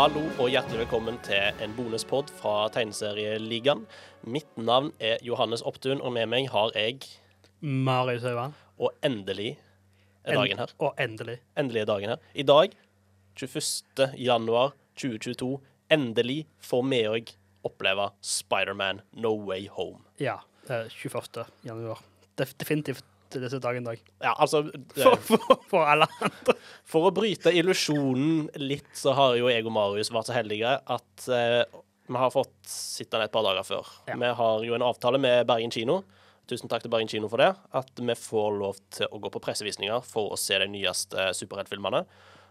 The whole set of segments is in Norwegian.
Hallo og hjertelig velkommen til en bonuspod fra Tegneserieligaen. Mitt navn er Johannes Opptun, og med meg har jeg Marius Øyvand. Og endelig er dagen her. Og endelig. Endelig er dagen her. I dag, 21. januar 2022, endelig får vi òg oppleve Spiderman No Way Home. Ja. eh, 21. januar. Def definitivt disse dagen i dag. Ja, altså For, eh, for, for alle. For å bryte illusjonen litt, så har jo jeg og Marius vært så heldige at eh, vi har fått sitte ned et par dager før. Ja. Vi har jo en avtale med Bergen kino. Tusen takk til Bergen kino for det. At vi får lov til å gå på pressevisninger for å se de nyeste superheltfilmene.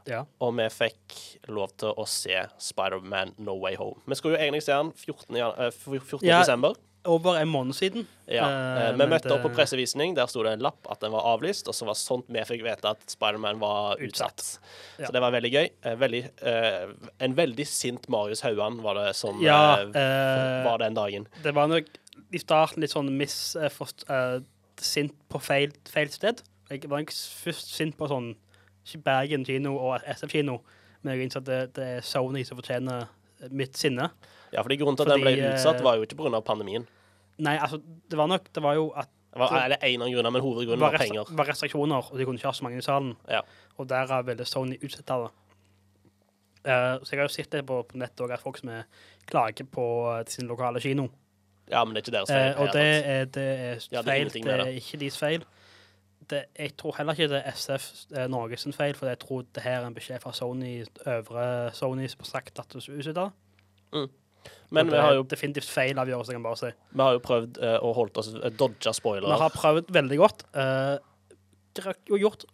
Ja. Og vi fikk lov til å se Spider-Man No Way Home. Vi skulle jo egentlig se den 14. eh, 14. Ja. desember. Over en måned siden. Ja. Eh, eh, vi møtte møtte opp på pressevisning. Der sto det en lapp at den var avlyst. Og så var sånt vi fikk vite at Spider-Man var utsatt. Utsatt. Ja. Så det var veldig gøy. Eh, Veldig, eh, en veldig sint Marius Hauan var det som Ja, eh, eh, var den dagen. Det var nok i starten litt sånn misforst... Sint på feil, feil sted. Jeg var nok først sint på sånn Bergen kino og SF kino, men jeg innså at det, det er Sony som fortjener mitt sinne. Ja, fordi Grunnen til at den ble eh, utsatt, var jo ikke pga. pandemien. Nei, altså, det var nok Det var jo at Det var, eller en av grunnene, men hovedgrunnen var, var penger. Det var restriksjoner, og de kunne ikke ha så mange i salen. Ja. Og derav ville Sony utsette det. Uh, så jeg har jo sett det på, på nettet òg, at folk som er klager på eh, sin lokale kino. Ja, men det er ikke deres feil. Uh, og det er, det er Ja, det er feil. det er ikke deres feil. Det, jeg tror heller ikke det er SF eh, sin feil, for jeg tror det her er en beskjed fra Sony, øvre Sony, som har sagt at det skal utsette. men det vi har jo, definitivt feil avgjørelse, jeg bare si. vi har jo prøvd eh, å holde oss uh, dodge spoilere. Vi har prøvd veldig godt. Uh, gjort,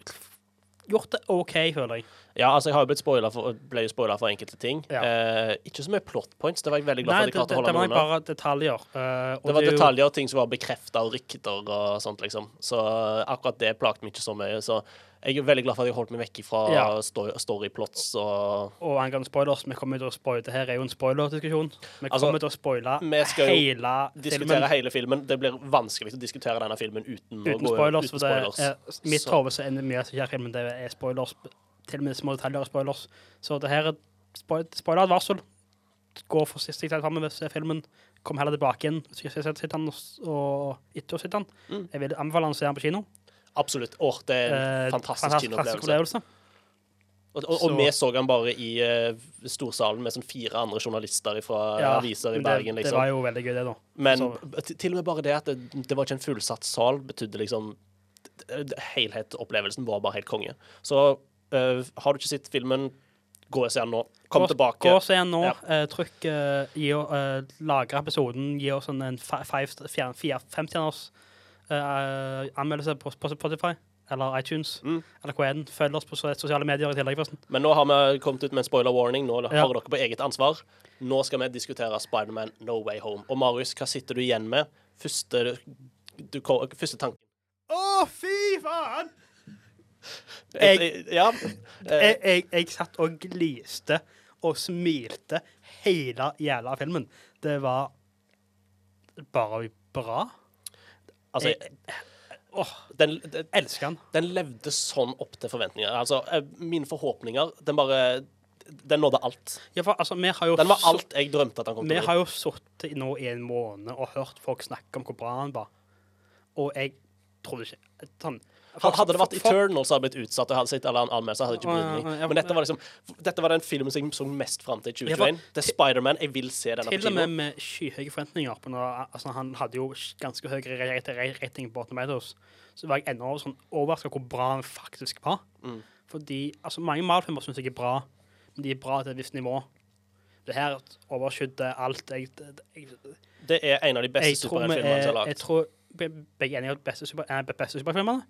gjort det OK, føler jeg. Ja, altså, jeg har jo blitt spoila for, ble jo spoila for enkelte ting. Ja. Eh, ikke så mye plot points. Det var jeg veldig glad for at jeg klarte det, å holde det var meg bare detaljer. eh, Det var er detaljer og ting som var bekrefta, og rykter og sånt, liksom. Så eh, akkurat det plagte meg ikke så mye. Så jeg er veldig glad for at jeg holdt meg vekk fra Ja. sto- storyplots og Og angående spoilers, vi kommer til å spoile Det her er jo en spoilerdiskusjon. Vi Altså, kommer til å spoile vi skal jo hele diskutere filmen hele filmen. Det blir vanskelig å diskutere denne filmen uten, å gå spoilers. uten spoilers. er, mitt hode så er mye skjer filmen, det er spoilers. Til og med små detaljer og spoilers. Så det her er spoil- spoiler-advarsel. Gå forsiktig framover, se filmen. Kom heller tilbake igjen hvis du ikke har sett den og- etter å sett den. Mm. Jeg vil anbefale å se den på kino. Absolutt. Åh, det er en Eh, fantastisk fantastisk kinoopplevelse. opplevelse. Og, og, og Så- vi så den bare i uh, storsalen med sånn fire andre journalister fra Ja, aviser i det, Bergen, liksom. det var jo veldig gøy, det, da. Men til og med bare det at det, det var ikke en fullsatt sal, betydde liksom Helhetsopplevelsen var bare helt konge. Så eh, har du ikke sett filmen, gå og se den nå. Kom Gå- tilbake. Gå og se den nå. Ja. Uh, trykk uh, gi, uh, Lagre episoden. Gi oss en, en femstjerners uh, anmeldelse på, på Spotify eller iTunes. Mm. Eller hva er den? Følg oss på sosiale medier i tillegg, forresten. Men nå har vi kommet ut med en spoiler warning. Nå Ja. har dere på eget ansvar. Nå skal vi diskutere Spiderman No Way Home. Og Marius, hva sitter du igjen med? Første, du, første tanken? Å, fy faen! Jeg, ja. Jeg, jeg, jeg satt og gliste og smilte hele jævla filmen. Det var bare bra. altså, Åh, den, den, elsker den. den levde sånn opp til forventninger. Altså, eh, mine forhåpninger, den bare Den nådde alt. Ja, for, altså, vi Den var alt jeg drømte at den kom Vi til å har jo sittet nå i en måned og hørt folk snakke om hvor bra han var. Og jeg trodde ikke sånn, Hadde det vært Eternal som hadde blitt utsatt, og hadde sett alle anmeldelser, hadde det ikke brydd meg. Men dette var liksom Dette var den filmen som jeg så mest fram til i 2021. Det er Spiderman. Jeg vil se denne på Til og med med skyhøye forventninger. På når, altså, han hadde jo ganske høy rating på Tomatoes. Så var jeg ennå sånn overraska hvor bra han faktisk var. Mm. Fordi altså, mange Marvel-filmer syns jeg er bra, men de er bra til et visst nivå. Det her overskydde alt. Jeg, jeg, Det er en av de beste superheltfilmene som er lagd. Jeg tror begge er enige om at beste super, beste superfilmene.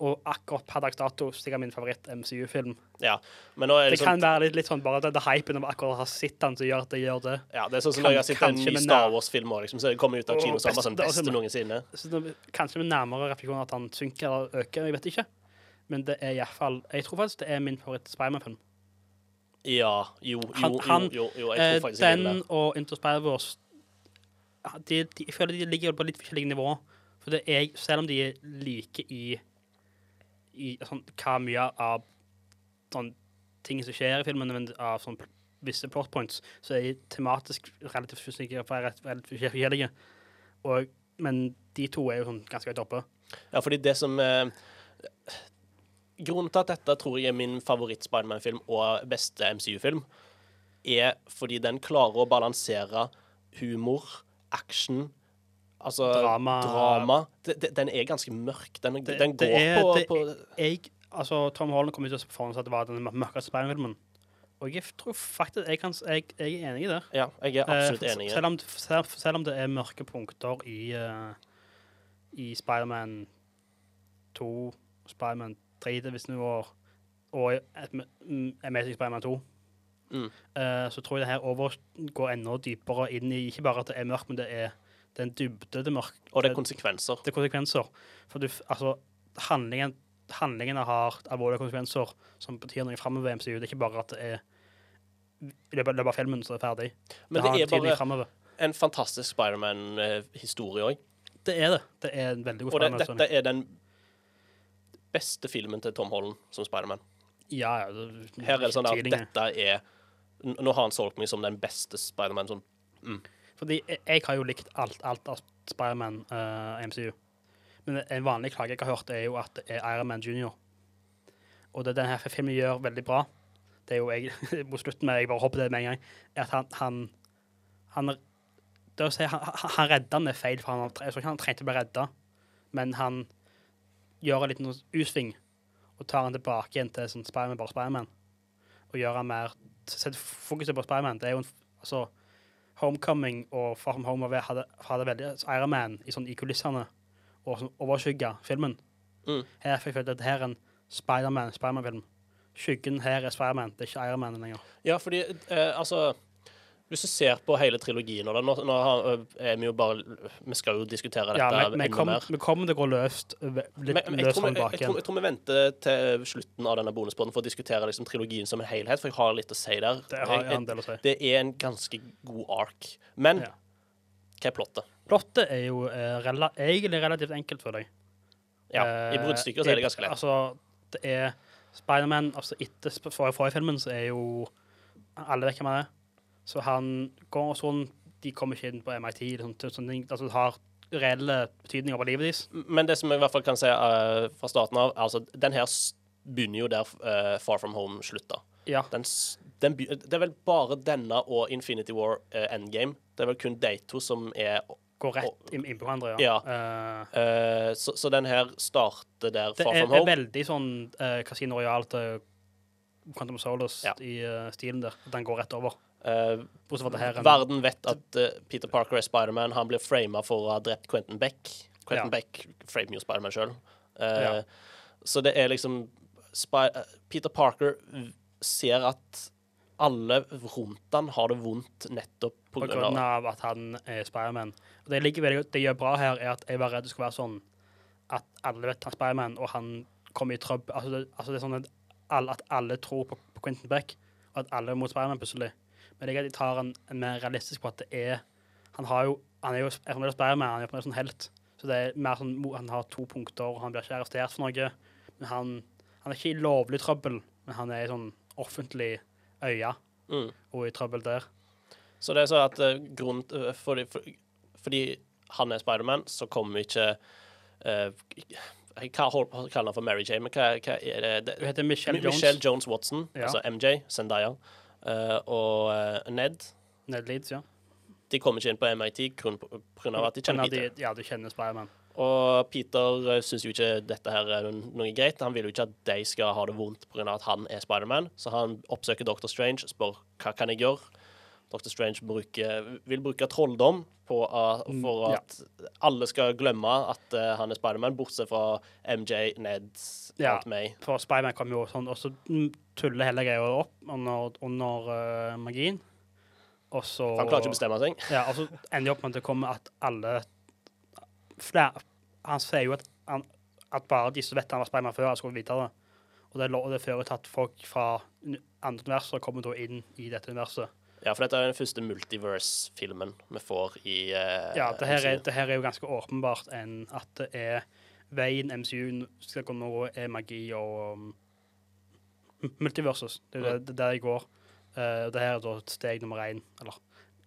Og akkurat per dags dato sikkert min favoritt-MCU-film. Ja. Men nå er Det det kan sånn være litt, litt sånn bare det, det hypen om akkurat å ha sett den som gjør at det gjør det. ja, det er sånn som når jeg har sett en ny Star Wars-film òg, liksom, så kommer ut av kino, som den det sånn beste- beste noensinne. Kanskje med nærmere refleksjon at han synker eller øker, jeg vet ikke. Men det er iallfall Jeg tror faktisk det er min favoritt-Spiderman-film. Ja, jo, jo, Han- jo, han- jo, jo, jeg Eh, tror faktisk jeg det. den og Into Spider-Wars de, de, Jeg føler de ligger på litt forskjellige nivå. For det er, selv om de er like i, i sånn, hva mye av sånn, ting som skjer i filmen, men av sånn visse plot points, så er de tematisk relativt forskjellige. Og, men de to er jo sånn ganske høyt oppe. Ja, fordi det som eh, Grunnen til at dette tror jeg er min favoritt-Spiderman-film og beste MCU-film, er fordi den klarer å balansere humor, action Altså Drama. drama. de, de, Den er ganske mørk. Den, Det- den går er- på, det- på Jeg, altså, Tom Holland kom ut og forhånd at det var den mørkeste Spiderman-filmen. Og jeg tror faktisk jeg, kan, jeg, jeg er enig i det. Ja, jeg er absolutt Eh, enig. i Selv det. om, selv, selv om det er mørke punkter i, uh, i Spiderman 2, Spiderman 3 til visse nivåer, og Amazing Spiderman 2, Mm. uh, så tror jeg det her går enda dypere inn i Ikke bare at det er mørkt, men det er den dybde det mørke. Og det er konsekvenser. det er konsekvenser. For du, altså, handlingen, handlingene har alvorlige konsekvenser som betyr noe framover i MCU. Det er ikke bare at det er i løpet av filmen så er det ferdig. Men det, det er bare fremover. en fantastisk Spiderman-historie òg. Det er det. Det er en veldig god Og det, dette er den beste filmen til Tom Holland som Spiderman. Ja, ja. Det, Her er det sånn at dette er Nå har han solgt meg som den beste Spiderman. Sånn. Fordi jeg, har jo likt alt, alt av Spiderman uh, MCU. Men en vanlig klage jeg har hørt, er jo at det er Iron Man Junior. Og det denne filmen gjør veldig bra, det er jo jeg på slutten med, jeg bare hopper det med en gang, er at han Han, han, det å si, han, han redda er feil, for han, jeg tror ikke han trengte å bli redda, men han gjør en liten U-sving og tar han tilbake igjen til sånn Spiderman, bare Spiderman. Og gjør han mer Sett fokuset på Spiderman. Det er jo en altså, Homecoming og Far From Home hadde, hadde veldig Iron Man i, sånn, i kulissene og sånn, overskygga filmen. Mm. Her fikk jeg følt at det her er en Spiderman Spiderman-film. Skyggen her er Spiderman, det er ikke Iron Man lenger. Ja, fordi eh, altså Hvis du ser på hele trilogien og da, nå, nå eh, er vi jo bare Vi skal jo diskutere dette Ja, men enda mer. vi kommer til å gå løst øh, litt vi- bak igjen. jeg tror vi venter til slutten av denne bonusbåten for å diskutere liksom, trilogien som en helhet, for jeg har litt å si der. Det har jeg en del å si. det er en ganske god ark. Men Ja. hva er plottet? Plottet er jo eh, rela egentlig relativt enkelt for deg. Ja, I Eh, bruddstykker så er det ganske lett. Altså, det er Spiderman altså Etter forrige, forrige filmen så er jo alle vet hvem han er. Så han går sånn De kommer ikke inn på MIT. eller Sånt, sånne ting. Altså, det har reelle betydninger på livet deres. Men det som jeg i hvert fall kan si uh, fra starten av altså, Den her begynner jo der uh, Far From Home slutta. Ja. Den, den det er vel bare denne og Infinity War uh, Endgame. Det er vel kun de to som er Går rett inn, på hverandre, Ja. ja. Så, så den her starter der Far Far er, From er veldig sånn Casino Royal til Quantum Solace Ja. i stilen der. Den går rett over. Eh, her. verden vet at uh, Peter Parker er Spiderman. Han blir frama for å ha drept Quentin Beck. Quentin Ja. Beck framer jo Spiderman sjøl. Ja. Så det er liksom eh, Peter Parker ser at alle rundt han har det vondt nettopp på på grunn grunn av at han er Spiderman. Det, det gjør bra her, er at jeg var redd det skulle være sånn at alle vet han er Spiderman, og han kommer i trøbbel. Altså, altså det er sånn at alle, at alle tror på, på Quentin Beck, og at alle er mot Spiderman plutselig. Men jeg, tar en, en mer realistisk på at det er Han har jo Han er jo fremdeles fremdeles Spiderman, han er jo en sånn helt. Så det er mer sånn Han har to punkter, og han blir ikke arrestert for noe. Men han, han er ikke i lovlig trøbbel, men han er i sånn offentlig øye mm. og i trøbbel der. Så det er sånn at uh, grunn uh, fordi, for, fordi han er Spiderman, så kommer ikke uh, hva kan holde på å kalle han for Mary Jane, men hva, hva er det? det Hun heter Michelle Mi- Jones. Michelle Jones Watson, Ja. altså MJ, Zendaya, eh, og eh, Ned. Ned Leeds, ja. De kommer ikke inn på MIT av at de kjenner Peter. Ja, de kjenner Spiderman. Og Peter uh, syns jo ikke dette her er noe greit. Han vil jo ikke at de skal ha det vondt pga. at han er Spiderman, så han oppsøker Dr. Strange og spør hva kan jeg gjøre. Dr. Strange bruker, vil bruke trolldom på, uh, for Mm, ja. at alle skal glemme at uh, han er Spiderman, bortsett fra MJ, Ned, Ja. May. For Spiderman kommer jo sånn, og så mm, tuller hele greia opp under, under uh, magien. Og så han klarer ikke å bestemme seg. Ja, og så ender det opp med at det kommer at alle flere, Han sier jo at, han, at bare de som vet han var Spiderman før, skal vite det. Og det, lo- det fører til at folk fra andre universer kommer da inn i dette universet. Ja, for dette er den første multiverse-filmen vi får i uh, Ja, det her, er, det her er jo ganske åpenbart en, at det er veien MCU skal gå nå, er magi og um, multiverses. Det er jo det, det der jeg går. Uh, det her er da steg nummer én. Eller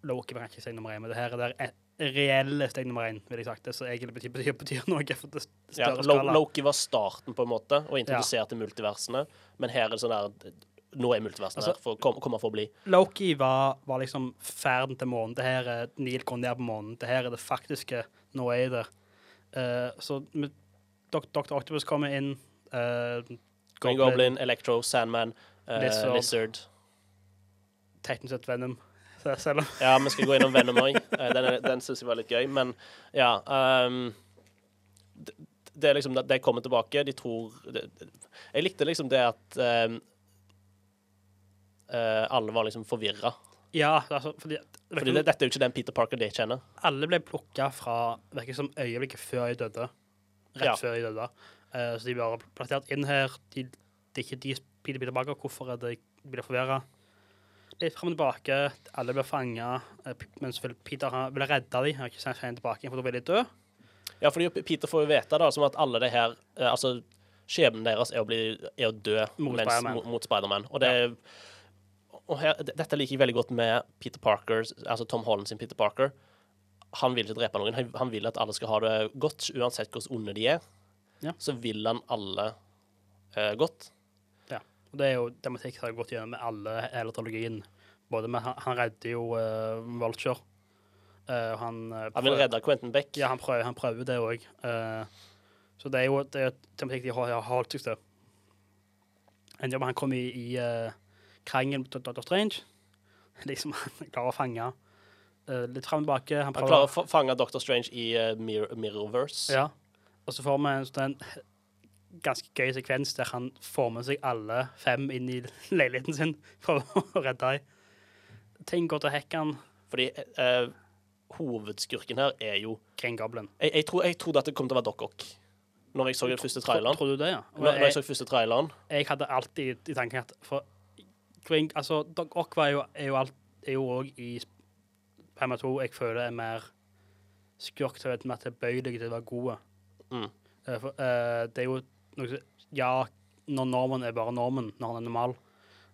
Loki var kanskje steg nummer én, men det her er der reelle steg nummer én, vil jeg sagt. Det som egentlig betyr, betyr, betyr noe for det større ja, skala. Loki var starten, på en måte, og introduserte multiversene. Men her er det sånn der Nå er multiversen Altså- her, for, kom, kommer for å bli. Loki var, var liksom ferden til månen. Det her er Neil går ned på månen. Det her er det faktiske. Nå er jeg der. Uh, så med Dok Dr. Octopus kommer inn. Uh, Green Goblin, Electro, Sandman, uh, Lizard. Lizard. Teknisk sett Venom. Ja, vi skal gå innom Venom òg. Den, er- den syns jeg var litt gøy. Men ja Um, det, det er liksom det kommer tilbake. De tror det, Jeg likte liksom det at ehm, eh, alle var liksom forvirra. Ja, altså, fordi, Fordi det, dette er jo ikke den Peter Parker de kjenner. alle ble plukka fra virker som øyeblikket før jeg døde. Rett Ja. før jeg døde. Uh, så de ble plassert inn her. De, det er ikke de Peter Peter Parker. Hvorfor er det de blir forvirra? Litt fram og tilbake. Alle blir fanga. Mens vel Peter har- ville redde dem. Har ikke sendt henne tilbake, for da blir de døde. Ja, fordi Peter får jo vite da, som at alle det her eh, Altså, skjebnen deres er å, bli, er å dø Mot Spiderman. Mot, mot Spiderman. Og, det, og her, dette liker jeg veldig godt med Peter Parker, altså Tom Holland sin Peter Parker. Han vil ikke drepe noen. Han, han vil at alle skal ha det godt, uansett hvor onde de er. Ja. Så vil han alle eh, godt. Og det er jo tematikk som har gått gjennom med alle hele trilogien. Både med, han, han redder jo uh, Vulture. Uh, han, eh, Han vil redde Quentin Beck. Ja, han prøver, han prøver det òg. så det er jo det er tematikk de har, har holdt seg til. Han kom i, i uh, krangel med Dr. Strange. Liksom han klarer å fange uh, litt fram og tilbake. Han Han klarer å fange Doctor Strange i uh, Mirror, Mirrorverse. Ja. Og så får vi en sånn ganske gøy sekvens der han får med seg alle fem inn i leiligheten sin for å redde dem. Ting går til hekken. Fordi uh, hovedskurken her er jo Green Goblin. jeg, jeg, tro, jeg trodde at det kom til å være Doc Ock når jeg så den første traileren. Tror du det, ja? Når, Når, når jeg jeg, så første traileren jeg hadde alltid i tanken at For Green, altså, Doc Ock var jo, er jo alt, er jo òg i Pamma 2 jeg føler er mer skurk til å jeg mer tilbøyelig til å være god. Mm. Uh, for, eh, det er jo noe Ja, når normen er bare normen, når han er normal.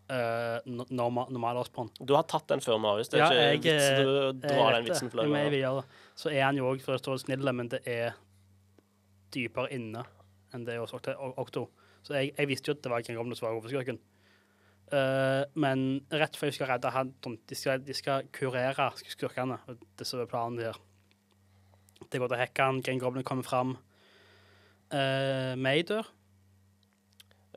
Uh, norma, normal Osborn. Du har tatt den før, Marius. Det er Ja, ikke jeg, vits å Jeg dra den vitsen flere ganger. Så er han jo òg for å stå snill, men det er dypere inne enn det hos Okto. Så jeg, jeg visste jo at det var King Goblin som var hovedskurken. Eh, men rett før de skal redde han, de skal, de skal kurere skurkene. og Det som er planen her. Det går til hekken, Goblin kommer fram. Uh, May dør.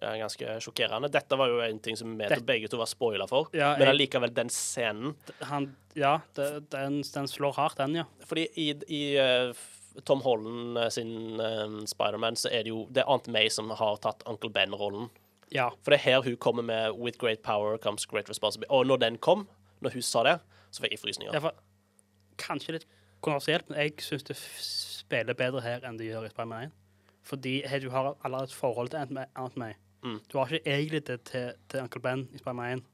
Ja, ganske sjokkerende. Dette var jo en ting som vi Det- begge to var spoila for. Ja, Men allikevel, den scenen han, ja det, den, den slår hardt, den, ja. Fordi i, i eh, Tom Holland eh, sin uh, Spiderman så er det jo Det er Aunt May som har tatt Uncle Ben-rollen. Ja. For det er her hun kommer med 'With great power comes great responsibility'. Og når den kom, når hun sa det, så fikk jeg frysninger. Ja, kanskje litt kontroversielt, men jeg syns det spiller bedre her enn det gjør i Spiderman 1. Fordi her, du har allerede et forhold til Aunt May- Mm. Du har ikke egentlig det til, til Uncle Ben i Spiderman 1.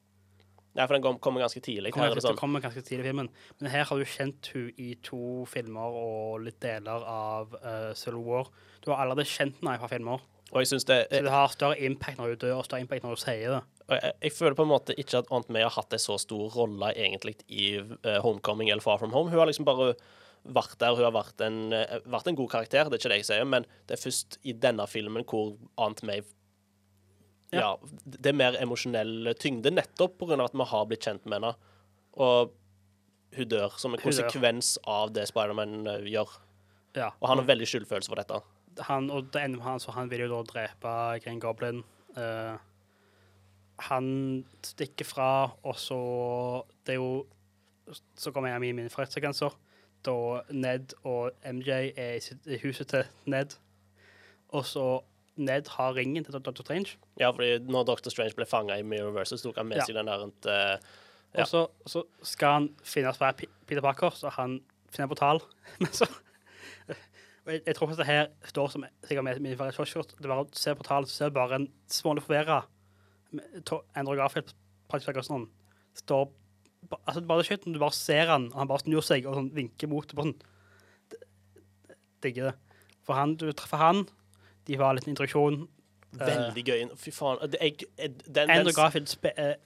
Nei, for den kom, kommer ganske tidlig. Kommer, Her er sånn. kommer ganske tidlig i filmen. Men her har du kjent hun i to filmer og litt deler av uh, Civil War. Du har allerede kjent henne fra filmer. Og jeg synes det Så det har større impact når du dør, og større impact når du sier det. Jeg, jeg føler på en måte ikke at Aunt May har hatt en så stor rolle egentlig i uh, Homecoming eller Far From Home. Hun har liksom bare vært der. Hun har vært en, uh, vært en god karakter, det er ikke det jeg sier, men det er først i denne filmen hvor Aunt May Ja. Ja, det er mer emosjonell tyngde, nettopp pga. at vi har blitt kjent med henne. Og hun dør som en konsekvens av det Spiderman eh, gjør. Ja. Og han har veldig skyldfølelse for dette. Han, og det ender med han, så han vil jo da drepe Green Goblin. Uh, han stikker fra, og så Det er jo Så kommer jeg med mine favorittsekvenser. Da Ned og MJ er i, huset til Ned. Og så Ned har ringen til Dr. Strange. Ja, fordi når Dr. Strange ble fanga i Mirrorverse, så tok han med Ja. seg den der eh, Ja. Og så, så skal han finne seg P- Peter Parker, så han finner på portal. Men så jeg, jeg tror faktisk det her står som sikkert med min favorittshot. Det bare ser på portalen, så ser du bare en smålig forvirra Endre Garfield praktisk sånn. Står Altså, bare shit, du bare ser han, og han bare snur seg og sånn vinker mot. Bare sånn Digger det. For han, du treffer han, de var liten introduksjon, Veldig gøy. Fy faen. Jeg, jeg, den, Andrew Garfield spe, eh,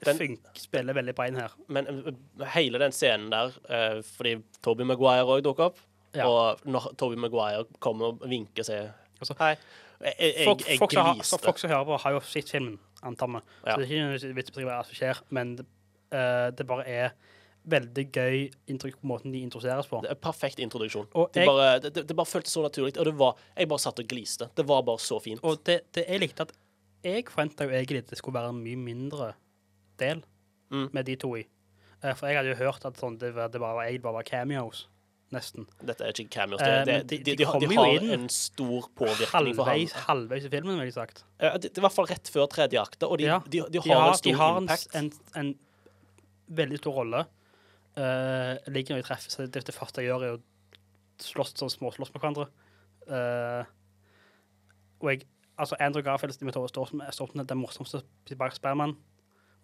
spiller veldig bra inn her. men eh, hele den scenen der, eh, fordi Toby Maguire òg dukker opp, Ja. og når Toby Maguire kommer og vinker seg Altså, Hei. Jeg, jeg, jeg, folk, som har, folk som hører på, har jo sett filmen, antar vi. Ja. Så det er ikke vits i hva som skjer, men det, uh, det bare er veldig gøy inntrykk på måten de introduseres på. Det er perfekt introduksjon. Og Det, bare, det, det, bare føltes så naturlig. Og det var, jeg bare satt og gliste. Det var bare så fint. Og det, det jeg likte at Jeg forventa jo egentlig at det skulle være en mye mindre del Mm. med de to i. Eh, For jeg hadde jo hørt at sånn, det, var, det bare, egentlig bare var cameos, nesten. Dette er ikke cameos. Eh, Det, det, men de, de- de, de har- har en stor påvirkning for ham. halvveis i filmen, vil jeg sagt. Ja, det, er i hvert fall rett før tredje akte, og de, Ja, har en stor de har en, impact. en, en veldig stor rolle. Uh, ligger når de treffes. Det, det første jeg gjør, er å slåss sånn småslåss med hverandre. Uh, og jeg Altså, Andrew Garfield med Tove står som står som den morsomste bak Sperman.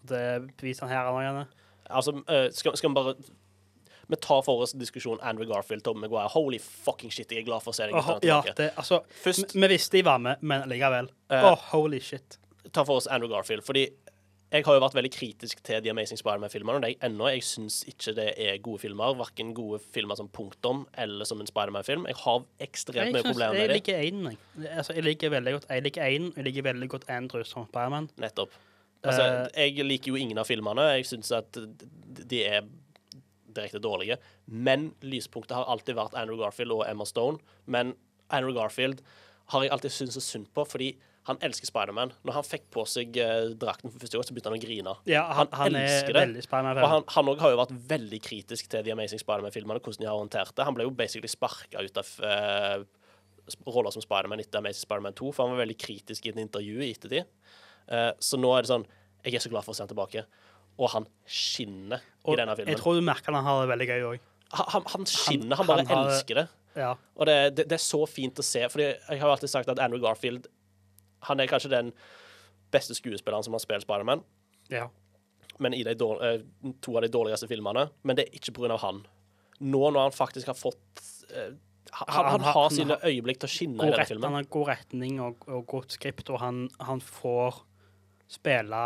Det beviser han her allerede. Altså, eh, skal, skal vi bare Vi tar for oss diskusjonen Andrew Garfield, Tom Maguire. Holy fucking shit, jeg er glad for å se deg Oh, ja, det, altså, Først vi vi visste de var med, men likevel. Uh, oh, holy shit. ta for oss Andrew Garfield. Fordi jeg har jo vært veldig kritisk til The Amazing Spiderman-filmene. Og det er jeg ennå. Jeg syns ikke det er gode filmer. Verken gode filmer som punktum eller som en Spiderman-film. Jeg har ekstremt mye problemer jeg med det. liker Aiden. jeg. Altså, jeg liker veldig godt Jeg liker Aiden, jeg liker veldig godt Andrew som Spiderman. Nettopp. Altså, Eh, jeg liker jo ingen av filmene. Jeg syns at de er direkte dårlige. Men lyspunktet har alltid vært Andrew Garfield og Emma Stone. Men Andrew Garfield har jeg alltid syntes så synd på, fordi han elsker Spiderman. Når han fikk på seg eh, drakten for første gang, så begynte han å grine. Ja, han, Han han, er elsker det. Og han, han også har jo vært veldig kritisk til The Amazing Spiderman-filmene, hvordan de har håndtert det. Han ble jo basically sparka ut av eh, roller som Spiderman etter Amazing Spiderman 2, for han var veldig kritisk i et intervju i ettertid. Eh, så nå er det sånn Jeg er så glad for å se han tilbake. Og han skinner i denne filmen. Jeg tror du merker han har det veldig gøy òg. Han, han, han skinner, han, bare han elsker det. Ja. Og det, det, det er så fint å se. Fordi jeg har alltid sagt at Andrew Garfield Han er kanskje den beste skuespilleren som har spilt Spiderman. ja. men i de dårl- eh, to av de dårligste filmene. Men det er ikke pga. han. Nå når han faktisk har fått eh, han, han, Han har- han sine øyeblikk til å skinne i denne rett, han har god retning og, og godt skript, og han, han får spille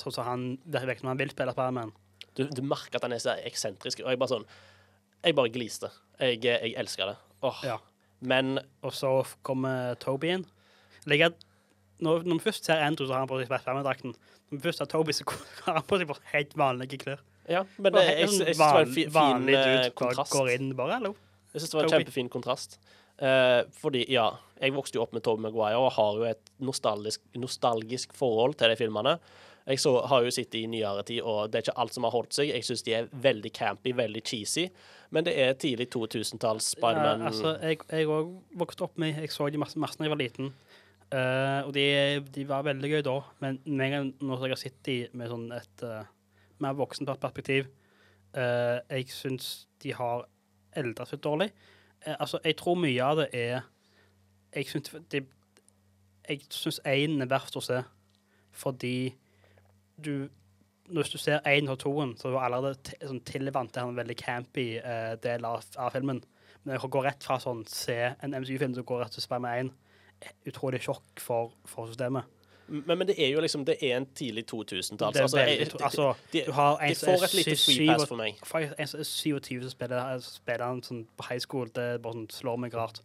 sånn som han virker som han vil spille Spiderman. Du, du merker at han er så eksentrisk. Og jeg bare sånn Jeg bare gliste. Jeg, jeg elsker det. Åh. Ja. Men Og så kommer Toby inn. Ligger når, når vi først ser Andrew, så har han på seg Spiderman-drakten. Når vi først ser Toby, så har han på seg helt vanlige klær. ja, men det, jeg, jeg, jeg synes det var en fin vanlig eh, dude, kontrast. Går inn bare, hallo. Jeg synes det var en Toby. kjempefin kontrast. Eh, fordi, ja, jeg vokste jo opp med Toby Maguire og har jo et nostalgisk, nostalgisk forhold til de filmene. Jeg så, har jo sittet i nyere tid, og det er ikke alt som har holdt seg. Jeg syns de er veldig campy, veldig cheesy, men det er tidlig 2000-talls Spiderman. Ja, altså, jeg òg vokste opp med Jeg så de masse, masse da jeg var liten. Uh, og de, de var veldig gøy da, men med en gang når jeg har sett de med sånn et uh, mer voksent perspektiv uh, Jeg syns de har eldret seg dårlig. Uh, altså, jeg tror mye av det er Jeg syns de, Jeg syns én er verst å se fordi du Hvis du ser én og toen, så du allerede sånn tilvant til en veldig campy uh, del av, av filmen. Men å gå rett fra sånn se en MCU-film som går rett til Spiderman 1, er utrolig sjokk for, for systemet. men, men det er jo liksom Det er en tidlig 2000-tall. Det er Altså, de- altså, de, Du har en de får et lite sy- free pass for meg. En som er 27 som spiller, spiller han sånn på high school. Det bare sånn, slår meg rart.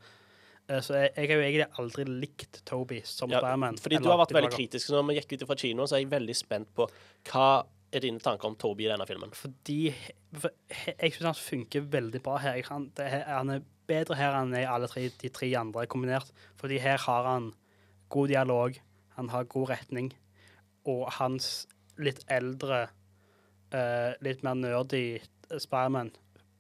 Eh, så jeg, jeg har jo egentlig aldri likt Toby som Ja, Batman. fordi du har vært veldig kritisk. Når vi gikk ut fra kinoen, så er jeg veldig spent på hva er dine tanker om Toby i denne filmen. Fordi for, Jeg syns han funker veldig bra her. Han, det, han er bedre her enn i alle tre, de tre andre kombinert. Fordi her har han god dialog, han har god retning, og hans litt eldre, uh, litt mer nerdy Spiderman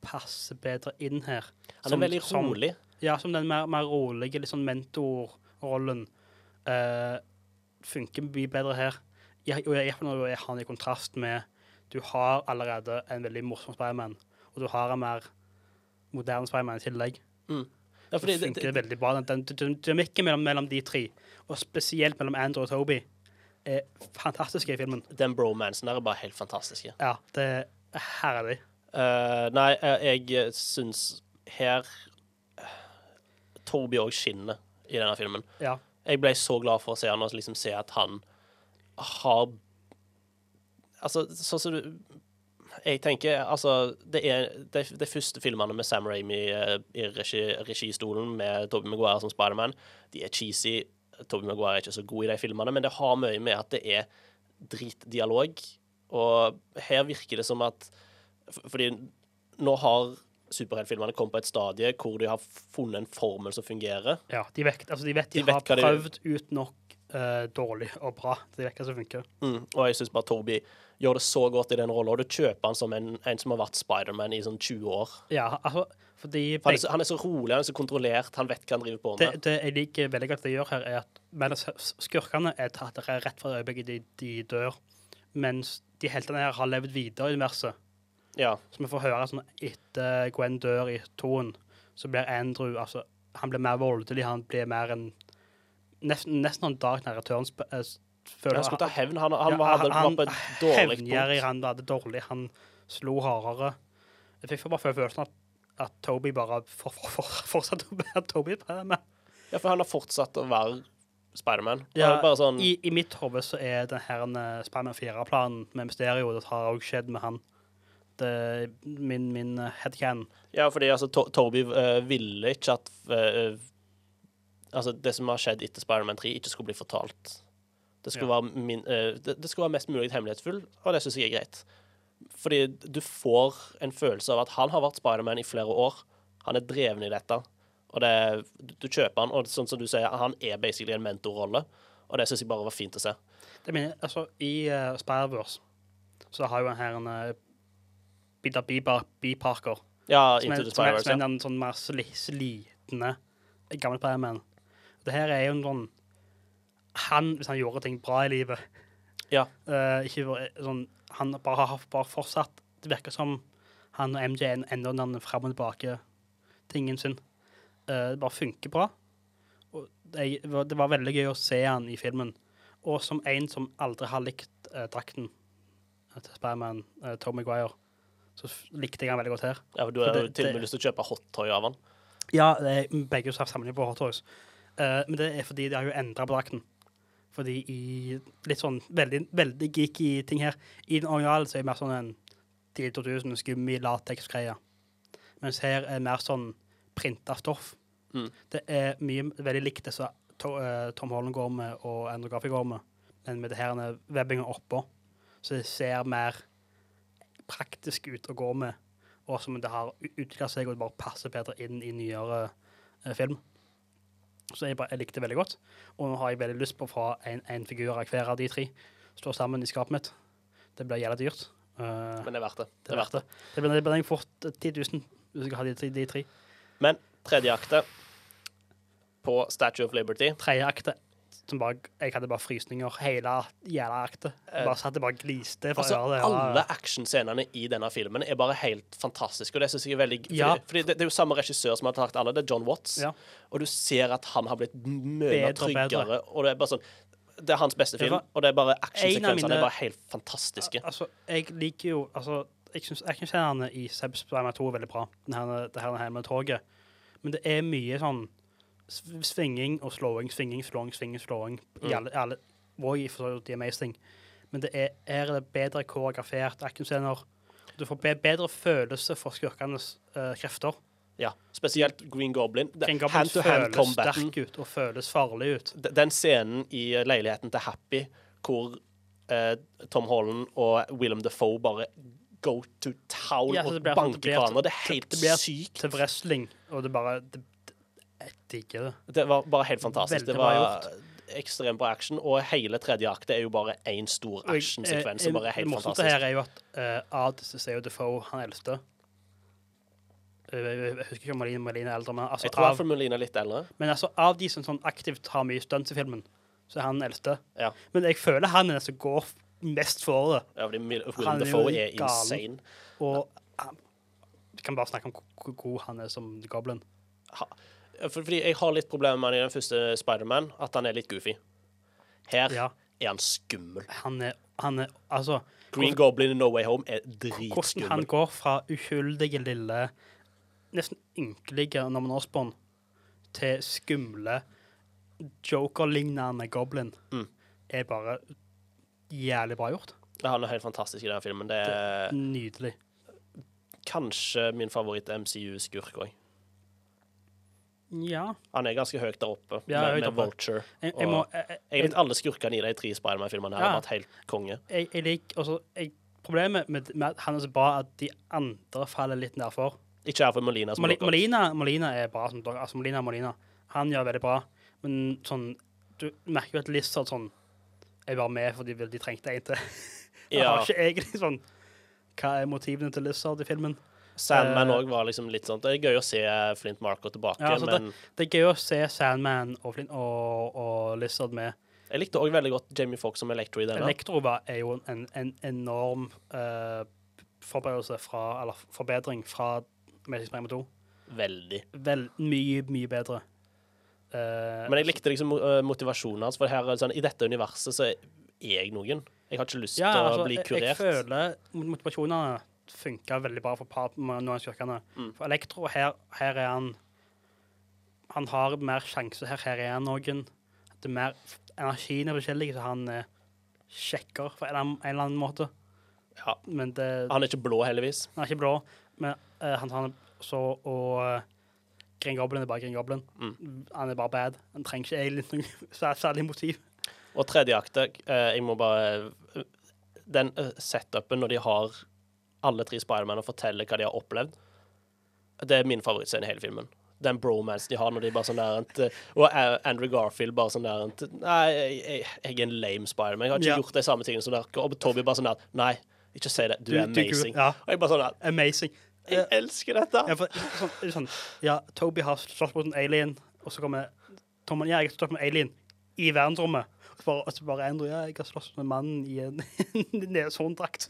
passer bedre inn her. Han Som- er veldig som- rolig. Ja, som den mer, mer rolige, litt sånn mentorrollen uh, funker mye bedre her. Ja, og jeg, når jeg har den i kontrast med Du har allerede en veldig morsom Spiderman, og du har en mer moderne Spiderman i tillegg. Ja, fordi det det, funker det, veldig bra. Den, dynamikken mellom, mellom de tre, og spesielt mellom Andrew og Toby, er fantastisk i filmen. den bromansen der er bare helt fantastisk. Ja, det er herlig. Uh, nei, eh, jeg syns her Toby òg skinner i denne filmen. Ja. Jeg ble så glad for å se han og liksom se at han har Altså, sånn som du Jeg tenker altså Det er de, de første filmene med Sam Ramy eh, i regi, registolen med Tobey Maguire som Spiderman, de er cheesy. Tobey Maguire er ikke så god i de filmene, men det har mye med at det er dritdialog. Og her virker det som at Fordi nå har superheltfilmene kommer på et stadie hvor de har funnet en formel som fungerer. Ja, de vet, altså, de, vet de, De vet har de- prøvd ut nok uh, dårlig og bra. De vet hva som funker. Mm. Og jeg syns bare Toby gjør det så godt i den rolla, og du kjøper han som en, en som har vært Spiderman i sånn 20 år. Ja, altså, fordi For han, er så, han er så rolig, han er så kontrollert, han vet hva han driver på med. det jeg liker veldig godt det gjør her, er at mens skurkene er tatt rett fra øyeblikket de, de dør, mens de heltene her har levd videre i universet. Ja. Så vi får høre sånn etter Gwen dør i toen, så blir Andrew altså, Han blir mer voldelig, han blir mer en Nesten, nesten en Dark Knight Returns eh, føler Han skulle ta hevn. Han, han, Ja, var, hadde, han- var på et dårlig punkt. han hadde dårlig, han slo hardere. Jeg fikk bare følelsen at, at Toby bare for, for, for, fortsatte å være Toby. Med. Ja, for han har fortsatt å være Spiderman. Ja, sånn i, I mitt hode så er den her uh, Spiderman 4-planen med Mysterio Det har òg skjedd med han. Er min, min uh, headcan. Ja, fordi altså, to Toby uh, ville ikke at uh, Altså, det som har skjedd etter Spiderman 3, ikke skulle bli fortalt. Det skulle, Ja. være, min, eh, det, det skulle være mest mulig hemmelighetsfull, og det syns jeg er greit. Fordi du får en følelse av at han har vært Spiderman i flere år. Han er dreven i dette. Og det, du, kjøper han, og sånn som du sier, han er basically en mentorrolle. Og det syns jeg bare var fint å se. Det mener, altså, I uh, Spider-Verse så har jo han her en uh, Peter B. B. Parker Ja, som er, som er, som er en sånn mer sli, slitne gammel Spiderman. Det her er jo en sånn Han, hvis han gjorde ting bra i livet Ja. Uh, ikke sånn, Han bare har bare fortsatt Det virker som han og MJ ender den fram og tilbake tingen sin. Uh, det bare funker bra. Det, var- det var veldig gøy å se han i filmen. Og som en som aldri har likt uh, drakten til Spiderman, uh, Tom Maguire, så likte jeg han veldig godt her. ja, for du har jo til og med lyst til å kjøpe hottoy av han. Ja, det er begge har sammenlignet på Hot Toys. Eh, men det er fordi de har jo endra på drakten. Fordi i litt sånn veldig, veldig geeky ting her I den originale så er det mer sånn en tidlig 2000 skummi lateksgreie. Mens her er det mer sånn printa stoff. Mm. Det er mye veldig likt det som To- uh, Tom Holland går med og Andrew Garfield går med, men med det her er webbinga oppå. Så det ser mer praktisk ut å gå med, og som det har utvikla seg og det bare passer bedre inn i nyere eh, film. Så jeg, bare, jeg likte det veldig godt. Og nå har jeg veldig lyst på å få en, en figur av hver av de tre stå sammen i skapet mitt. Det blir jævlig dyrt. Uh, Men det er verdt det. det er verdt det. Det blir, det blir fort eh, 10 000 hvis jeg har de, de tre. Men tredje akte på Statue of Liberty Tredje akte som bare, Jeg hadde bare frysninger hele jævla aktet. Jeg bare satt og bare gliste. Altså, alle actionscenene i denne filmen er bare helt fantastiske. Og det synes jeg er veldig Ja. fordi det, det er jo samme regissør som har tatt alle. Det er John Watts. Ja. Og du ser at han har blitt mye tryggere. Og det er bare sånn Det er hans beste film, var og det er bare actionsekvensene er bare helt fantastiske. Altså, jeg liker jo altså, Jeg syns actionscenene i Sebs Spiderman 2 er veldig bra. det her, det her, med toget. Men det er mye sånn svinging og slåing, svinging, slåing, svinging, slåing. I Mm. alle, alle og i for The Amazing. Men det er, er det bedre koreografert actionscener. Du får bedre følelse for skurkenes uh, krefter. Ja. Spesielt Green Goblin. Green Goblin Hand-to-hand føles combaten. sterk ut og føles farlig ut. Den scenen i leiligheten til Happy hvor eh, Tom Holland og Willem Defoe bare go to town Ja, og banker hverandre. Det er helt det blir sykt. Til wrestling, og det bare det, Jeg digger det. Det var bare helt fantastisk. Veldig det var ekstremt bra action, og hele tredje akte er jo bare én stor actionsekvens eh, Det helt morsomste her er jo at uh, Adis er jo Defoe, han eldste. Eh, Jeg, husker ikke om Malina, Malina er eldre, men altså, Jeg tror av, fall Melina er litt eldre. men altså av de som sånn aktivt har mye stunts i filmen, så er han eldste. Ja. Men jeg føler han er den som går mest for det. Ja, fordi Han Willem Defoe er galen. insane. Og vi kan bare snakke om hvor- god han er som Goblin. Ha, fordi jeg har litt problemer med han i den første Spiderman, at han er litt goofy. Her Ja, er han skummel. han er, han er Altså, Green Goblin i No Way Home er dritskummel. hvordan han går fra uskyldige, lille, nesten ynkelige Norman Osborn til skumle Joker-lignende Goblin Mm. er bare jævlig bra gjort. Det Han er helt fantastisk i denne filmen. Det er Nydelig. kanskje min favoritt-MCU-skurk òg. Ja. Han er ganske høyt der oppe, Ja, med, høyt med oppe. Vulture. Jeg, jeg, må, jeg, jeg, Egentlig alle skurkene i de tre Spiderman-filmene Ja. har vært helt konge. jeg, jeg liker også jeg, Problemet med, med at han er så bra at de andre faller litt nedfor. Ikke Alfred Molina som Moli- Molina, Molina er bra. Som, dere- altså Molina, Molina. Han gjør veldig bra. Men sånn Du merker jo at Lizard sånn er bare med fordi de trengte en til. Jeg Ja. har ikke egentlig sånn Hva er motivene til Lizard i filmen? Sandman Eh, òg var liksom litt sånn Det er gøy å se Flint Marco tilbake, Ja, altså men Det er gøy å se Sandman og, Flint og, og Lizard med. jeg likte òg veldig godt Jamie Foxx som Electro i denne. Electro var- er jo en, en enorm uh, fra Eller forbedring fra Magic Spiderman 2. Veldig. Vel, mye, mye bedre. Uh, Men jeg likte liksom motivasjonen hans, for her, er sånn, i dette universet så er jeg noen. Jeg har ikke lyst til ja, altså, å bli jeg, kurert. jeg føler motivasjonene funka veldig bra for par, med noen av skurkene. Mm. For Elektro, her, her er han Han har mer sjanse her. Her er han noen. Det er mer Energien er forskjellig, så han er sjekker på en, en eller annen måte. Ja. Men det, Han er ikke blå, heldigvis. han er ikke blå. Men eh, han, han er så Og uh, Green Goblin er bare Green Goblin. Mm. Han er bare bad. Han trenger ikke egentlig noe sær- særlig motiv. Og tredje akte eh, Jeg må bare øh, Den uh, setupen når de har alle tre Spiderman og forteller hva de har opplevd, det er min favorittscene i hele filmen. Den bromance de har når de bare sånn der Og eh, Andrew Garfield bare sånn der Nei, jeg, jeg, er en lame Spiderman. Jeg har ikke Ja. gjort de samme tingene som dere. Og Toby bare sånn der Nei, ikke si det. Du, er Du- du- amazing. ja. Og jeg bare sånn der Amazing. Jeg elsker dette. Ja, for, sånn, sånn, ja, Toby har slåss mot en alien, og så kommer Tommen. ja, jeg har slåss med en alien i verdensrommet. Og så bare, Andrew, ja, jeg har slåss med mannen i en neshorndrakt.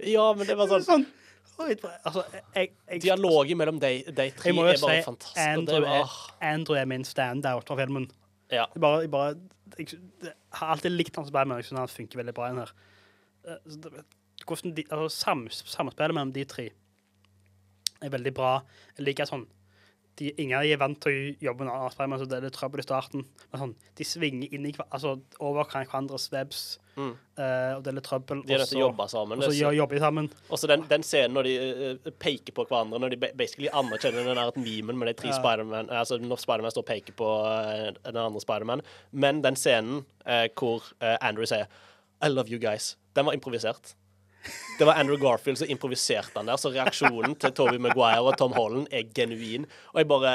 Ja, men det var sånn Sånn. Altså, jeg, jeg, Dialogen mellom de, de tre er bare si fantastisk. Andrew er, åh, Andrew er min standout fra filmen. ja. Jeg bare, jeg bare jeg, har alltid likt hans Batman, jeg synes han funker veldig bra den her. Eh, Hvordan de, altså, sam, samspillet mellom de tre er veldig bra. Jeg liker sånn de, Ingen av de er vant til å jobbe med Spiderman, så det er litt trøbbel i starten. Men sånn, de svinger inn i, altså, over hverandres webs, Mm. uh, og det er litt trøbbel. De er nødt til å og så- jobbe sammen. Og så er jobber de sammen. Også den, den scenen når de uh, peker på hverandre, når de ba- basically anerkjenner den der memen med de tre Ja. Spiderman Altså når Spiderman står og peker på uh, den andre Spiderman. Men den scenen hvor Andrew sier I love you guys, den var improvisert. Det var Andrew Garfield som improviserte den der, så reaksjonen til Toby Maguire og Tom Holland er genuin. Og jeg bare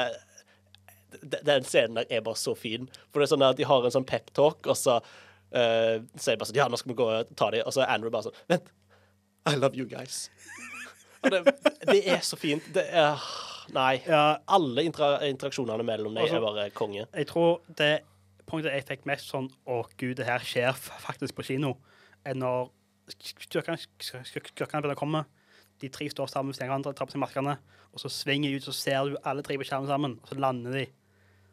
Den scenen der er bare så fin. For det er sånn at de har en sånn peptalk, og så uh, sier de bare sånn Ja, nå skal vi gå og ta dem. Og så er Andrew bare sånn Vent. I love you guys. Og det, det er så fint. Det er Nei. Ja, Alle intera interaksjonene mellom dem er bare konge. jeg tror det punktet jeg fikk mest sånn Å, gud, det her skjer faktisk på kino, er når styrkene begynner å komme. De tre står sammen ved hverandre, tar på seg maskene, og så svinger de ut, så ser du alle tre på skjermen sammen, og så lander de.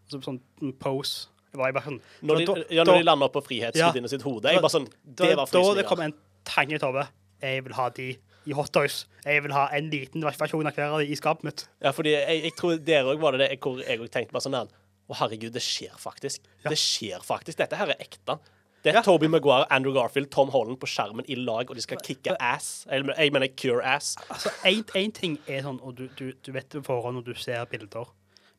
Og så sånn en pose. Sånn, Når de, da- ja, da- de lander på Ja. Frihetsgudinnen sitt hode. Jeg bare sånn da, Det var Da det kom en tanke i hodet. Jeg vil ha de i hotdogs. Jeg vil ha en liten versjon av hver av de i skapet mitt. Ja, fordi jeg, jeg tror der òg var det det hvor jeg òg tenkte bare sånn Å, herregud, det skjer faktisk. Ja. Det skjer faktisk. Dette her er ekte. Det er Ja. Toby Maguire, Andrew Garfield, Tom Holland på skjermen i lag, og de skal kicke ass. Jeg, jeg mener cure ass. Altså, Én ting er sånn, og du, du, du vet det på forhånd når du ser bilder,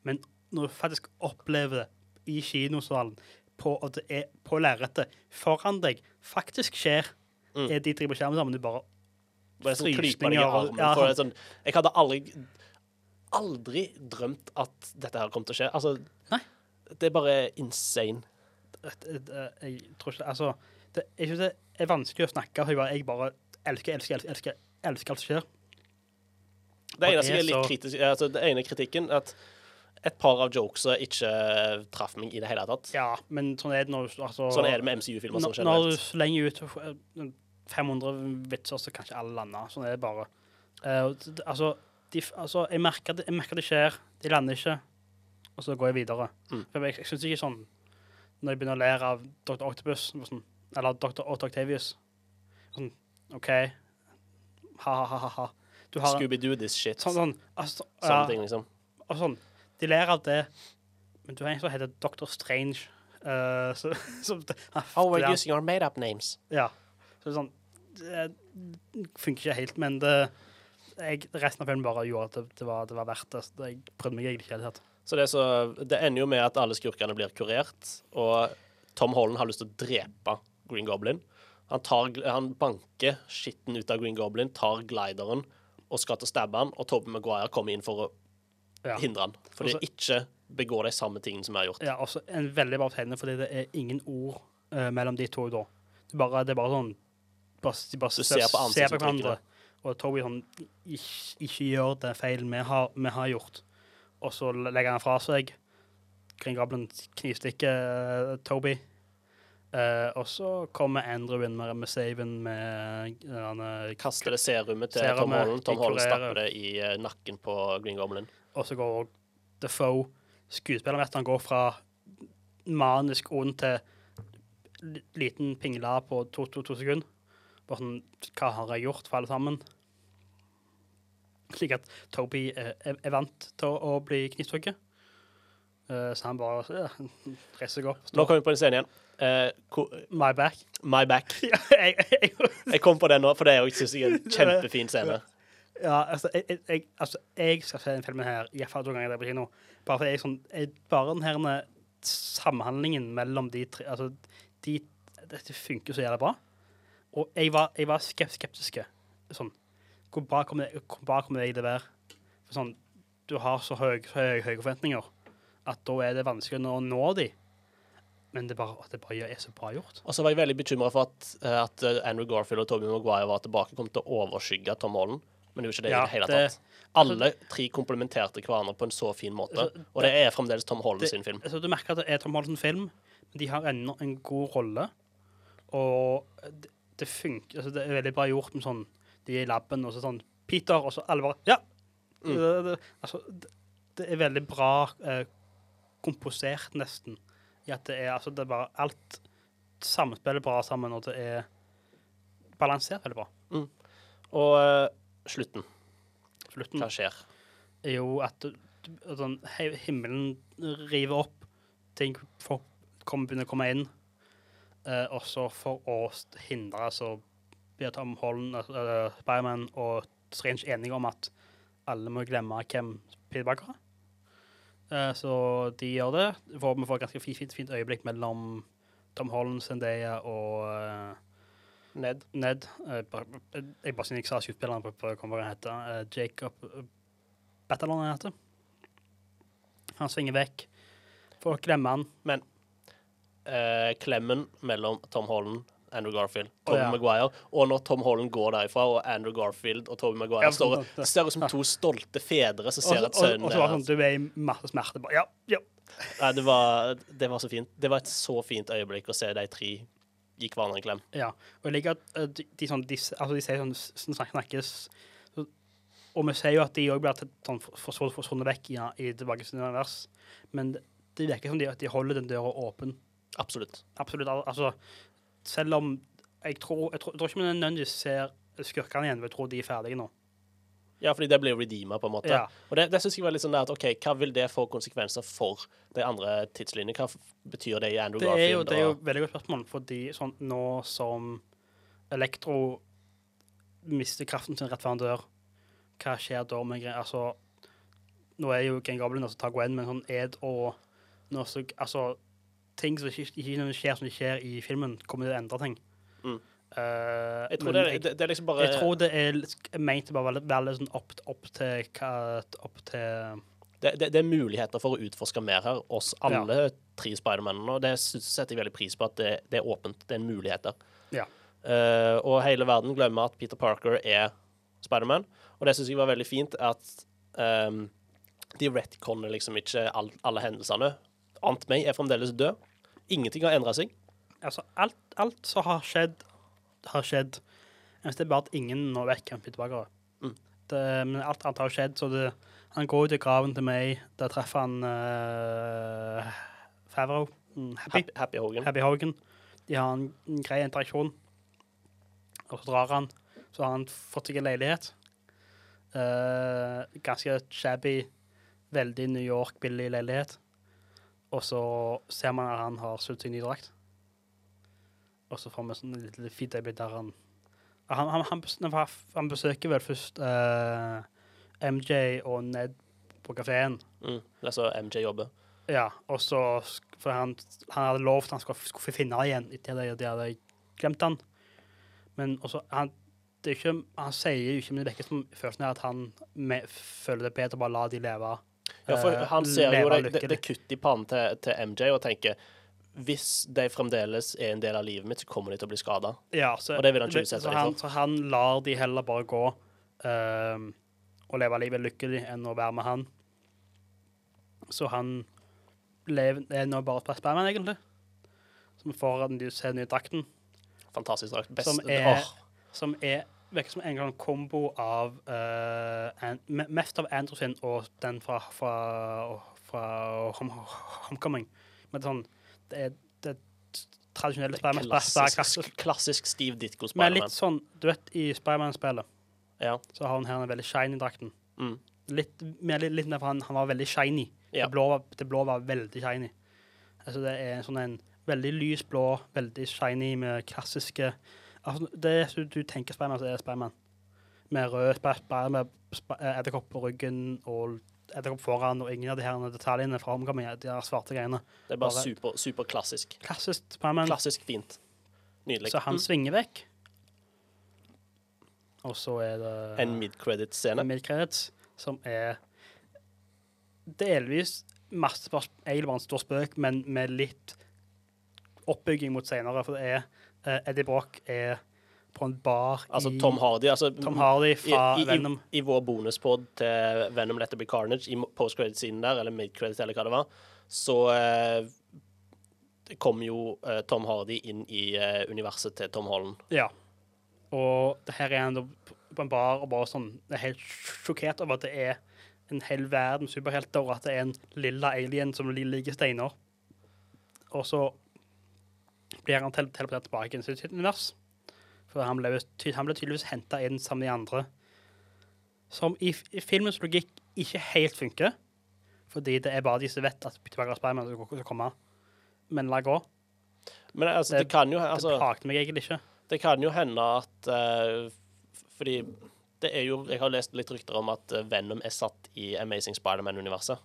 men når du faktisk opplever det i kinosalen, på, at det er på lerretet foran deg, faktisk skjer, Mm. er de tre på skjermen sammen, du bare Bare sånn klype deg i Frysninger armen. ja, er sånn, jeg hadde aldri aldri drømt at dette her kom til å skje. Altså, Nei. det er bare insane. Et- Jeg tror ikke Altså, det, jeg synes det er vanskelig å snakke, for jeg bare, jeg bare elsker, elsker, elsker, elsker, elsker alt som skjer. Det ene eneste jeg er er litt kritisk altså, Det ene kritikken er at et par av jokesa ikke traff meg i det hele tatt. Ja, men sånn er det når altså, Sånn er det med MCU-filmer som Når, når du slenger ut eh, 500 vitser, så kan ikke alle lande. Sånn er det bare. Uh, altså, de, altså, jeg merker det, jeg merker det skjer, de lander ikke, og så går jeg videre. Mm. For jeg, jeg syns ikke sånn Når jeg begynner å lære av Dr. Octopus, sånn, eller Dr. Otto Octavius Sånn OK, ha-ha-ha. Scooby-Doo this shit. sånn, sånn altså, ja, ting, liksom. og sånn. De ler av det, men du har en som heter Dr. Strange. Uh, så, så Oh, we're using our made-up names. Ja. Så sånn Det funker ikke helt, men det jeg, resten av filmen bare gjorde at det, det, var, det var verdt det. Så Jeg prøvde meg egentlig ikke i det hele tatt. Så det, er så, det ender jo med at alle skurkene blir kurert, og Tom Holland har lyst til å drepe Green Goblin. Han, tar, han banker skitten ut av Green Goblin, tar glideren og skal til å stabbe han, og Tobey Maguire kommer inn for å Ja. hindre han. Fordi Altså- ikke begår de samme tingene som vi har gjort. Ja, også en veldig bra tegning, fordi det er ingen ord uh, mellom de to da. Det er bare, det er bare sånn bare, De bare ser, ser på ansiktsuttrykkene. hverandre. Og Toby sånn ikke, ikke gjør den feilen vi har, vi har gjort. Og så legger han fra seg. Green Goblin knivstikker uh, Toby. Uh, og så kommer Andrew inn med, med saven med uh, eh, Kaster det serumet til Serumet, Tom Holland. Tom Holland stapper det i uh, nakken på Green Goblin. Og så går Defoe, skuespilleren, han går fra manisk ond til liten pingle på to, to, to sekunder. Bare sånn Hva har jeg gjort for alle sammen? Slik at Toby er, er, er vant til å bli knivstukket. Eh, så han bare ja, reiser seg opp. Nå kommer vi på en scene igjen. Uh, My back. my back. ja, jeg, jeg, Jeg kom på det nå, for det er jo, synes jeg, en kjempefin scene. Ja, altså jeg, jeg- altså, jeg skal se den filmen her iallfall to ganger der på kino. Bare for jeg, sånn, bare den her samhandlingen mellom de tre Altså, de, dette funker så jævlig bra. Og jeg var, jeg var skeptisk. Sånn, hvor bra kommer det, hvor bra kommer det til å være? For sånn, du har så høye høy, høy forventninger at da er det vanskelig å nå de. Men det bare, det bare er så bra gjort. Og så var jeg veldig bekymra for at, eh, at eh, Andrew Garfield og Tobey Maguire var tilbake, kom til å overskygge Tom Holland. Men det jo ikke det Ja, i det hele det- tatt. Alle tre komplementerte hverandre på en så fin måte. så, Og det er fremdeles Tom Holland det- sin film. Så du merker at det er Tom Holland sin film, men de har ennå en god rolle. Og det, det funker altså, Det er veldig bra gjort med sånn De er i laben, og så sånn Peter, og så alle bare Ja! Mm. Det, det, altså, det, det er veldig bra eh, komposert, nesten. I at det er altså det er bare Alt samspiller bra sammen, og det er balansert veldig bra. Og eh, slutten. Slutten Hva skjer? er jo at sånn, himmelen river opp, ting folk kommer, begynner å komme inn, eh, også for å hindre så blir Tom Holland, uh, Spiderman og Strange enige om at alle må glemme hvem Peter Parker er. Uh, så de gjør det. For, vi får et ganske fint, fint, øyeblikk mellom Tom Holland, Zendaya og uh, Ned. Ned. Uh, Jeg bare siden jeg sa skuespilleren på, på hva han heter. Uh, Jacob uh, Batalon han heter. Han svinger vekk. Folk glemmer han. Eh, klemmen mellom Tom Holland, Andrew Garfield, Tobey ja. Maguire. Og når Tom Holland går derifra, og Andrew Garfield og Tobey Maguire Ja, står ser ut som to stolte fedre som ser at sønnen og så var det sånn, du er i masse smerte. Ja, ja. Nei, det var, det var så fint. Det var et så fint øyeblikk å se de tre gi hverandre en klem. ja. Og jeg liker at eh, de, de, sånn, de, altså, de sier sånn, sånn snak- snakkes så, Og vi ser jo at de òg blir sånn, forsvunnet for, for, vekk i, i tilbake til univers. Men det, virker som de, at de holder den døra åpen. Absolutt. Absolutt. al- Altså, selv om jeg tror, jeg tror, jeg tror ikke vi nødvendigvis ser skurkene igjen, Men jeg tror de er ferdige nå. Ja, fordi det blir redeema, på en måte. Ja. Og det, det synes jeg var litt sånn der at OK, hva vil det få konsekvenser for de andre tidslinjene? Hva betyr det i Andrew Det er jo, det er jo et veldig godt spørsmål, fordi sånn nå som Elektro mister kraften sin rett før han dør, hva skjer da med greier Altså, nå er jo Green Goblin altså, tar Gwen, men sånn Ed og nå så, Altså, ting som ikke, ikke skjer som det skjer i filmen, kommer til å endre ting. Mm. Eh, jeg tror det, jeg- det, det liksom bare Jeg tror det er ment å være, veldig sånn opp, opp til hva Opp til det, det, er muligheter for å utforske mer her, oss alle tre Spidermanene. Og det setter jeg veldig pris på, at det, det er åpent. Det er muligheter. Ja. Uh, og hele verden glemmer at Peter Parker er Spiderman. Og det syns jeg var veldig fint, at um, de retconner liksom ikke all, alle hendelsene. Aunt May er fremdeles død. Ingenting har endra seg. Altså, alt, alt som har skjedd, har skjedd. Det er bare at ingen nå vet hvem Peter Parker er. Mm. Det, men alt annet har skjedd, så det, han går ut i graven til May. Der treffer han uh, Favreau. Mm, Happy. Happy, Happy Hogan. Happy Hogan. De har en, en grei interaksjon. Og så drar han. Så har han fått seg en leilighet. Uh, ganske shabby, veldig New York-billig leilighet. Og så ser man at han har sydd seg ny drakt. Og så får vi sånn et lite fint øyeblikk der han han, han, han, han besøker vel først uh, MJ og Ned på kafeen. Mm. Det er så MJ jobber. Ja, og så For han, han hadde lovt han skulle, skulle finne han igjen etter at de hadde glemt han. Men også, han, det er ikke, han sier jo ikke, men det virker som følelsen er at han med, føler det bedre å bare la de leve. Ja, for eh, han ser jo det, det, det kutt i pannen til, til MJ og tenker hvis de fremdeles er en del av livet mitt, så kommer de til å bli skada. Ja, så, Og det vil han ikke utsette så dem for. så han lar de heller bare gå uh, og leve livet lykkelig enn å være med han. Så han lever, er nå bare et Spiderman, egentlig. Som får den nye drakten. Fantastisk drakt. Best, Som er- oh. Som er virker som en kombo av uh, an, mest av Andrew sin og den fra, fra, fra Home, Homecoming. Men sånn Det er, det er tradisjonelle Spiderman. klassisk, klassisk Steve Ditko Men Spiderman. litt sånn, du vet, i Spiderman-spillet Ja. så har hun her en veldig shiny drakten. Mm. Litt mer, litt, litt mer for han, han var veldig shiny. Ja. Det, blå, var- det blå var veldig shiny. Altså det er sånn en veldig lys blå, veldig shiny med klassiske altså Det er du tenker Spiderman, så er Spiderman. Med rød Spiderman, med eh, edderkopp på ryggen og edderkopp foran, og ingen av de her detaljene fra Homecoming, de her svarte greiene. Det er bare Bare- super, super klassisk. Spiderman. Klassisk fint. Nydelig. Så han Mm. svinger vekk. Og så er det En mid-credit-scene. mid-credits, som er delvis masse spørsmål, egentlig bare en stor spøk, men med litt oppbygging mot senere. For det er Eddie Brock er på en bar Altså i Tom Hardy. Altså, Tom Hardy fra i, i, Venom. I, vår bonuspod til Venom Let It Be Carnage, i post-credit-siden der, eller mid-credit, eller hva det var, så eh, kom jo eh, Tom Hardy inn i eh, universet til Tom Holland. Ja. Og det her er han på en bar og bare sånn er helt sjokkert over at det er en hel verden superhelter, og at det er en lilla alien som ligger steiner. Og så blir han teleportert tilbake til sitt univers. For han ble, han ble tydeligvis henta inn sammen med de andre. Som i, i filmens logikk ikke helt funker. Fordi det er bare de som vet at Peter Parker og Spiderman skal komme. Men la gå. Men altså, Det- det, kan jo Det altså, plagte meg egentlig ikke. Det kan jo hende at uh, Fordi det er jo Jeg har lest litt rykter om at eh, Venom er satt i Amazing Spiderman-universet.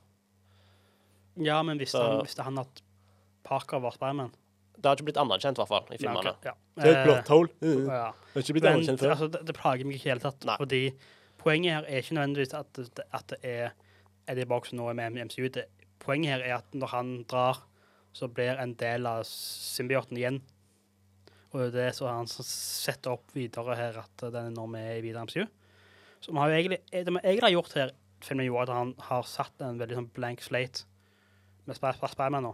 Ja, men visste Så- han, visste han at Parker var Spiderman? Det har ikke blitt anerkjent, i hvert fall, i filmene. Ja, Det er et blått hull. ja. Det har ikke blitt Men anerkjent før. altså, det, det plager meg ikke i det hele tatt. Nei. Fordi poenget her er ikke nødvendigvis at det, at det er Eddie Brock som nå er med i MCU. Det, poenget her er at når han drar, så blir en del av symbioten igjen. Og det er det som han setter opp videre her, at den er nå med i videre MCU. Så vi har jo egentlig, det vi egentlig har gjort her, filmen gjorde at han har satt en veldig sånn blank slate med Sp- Sp- Spiderman nå.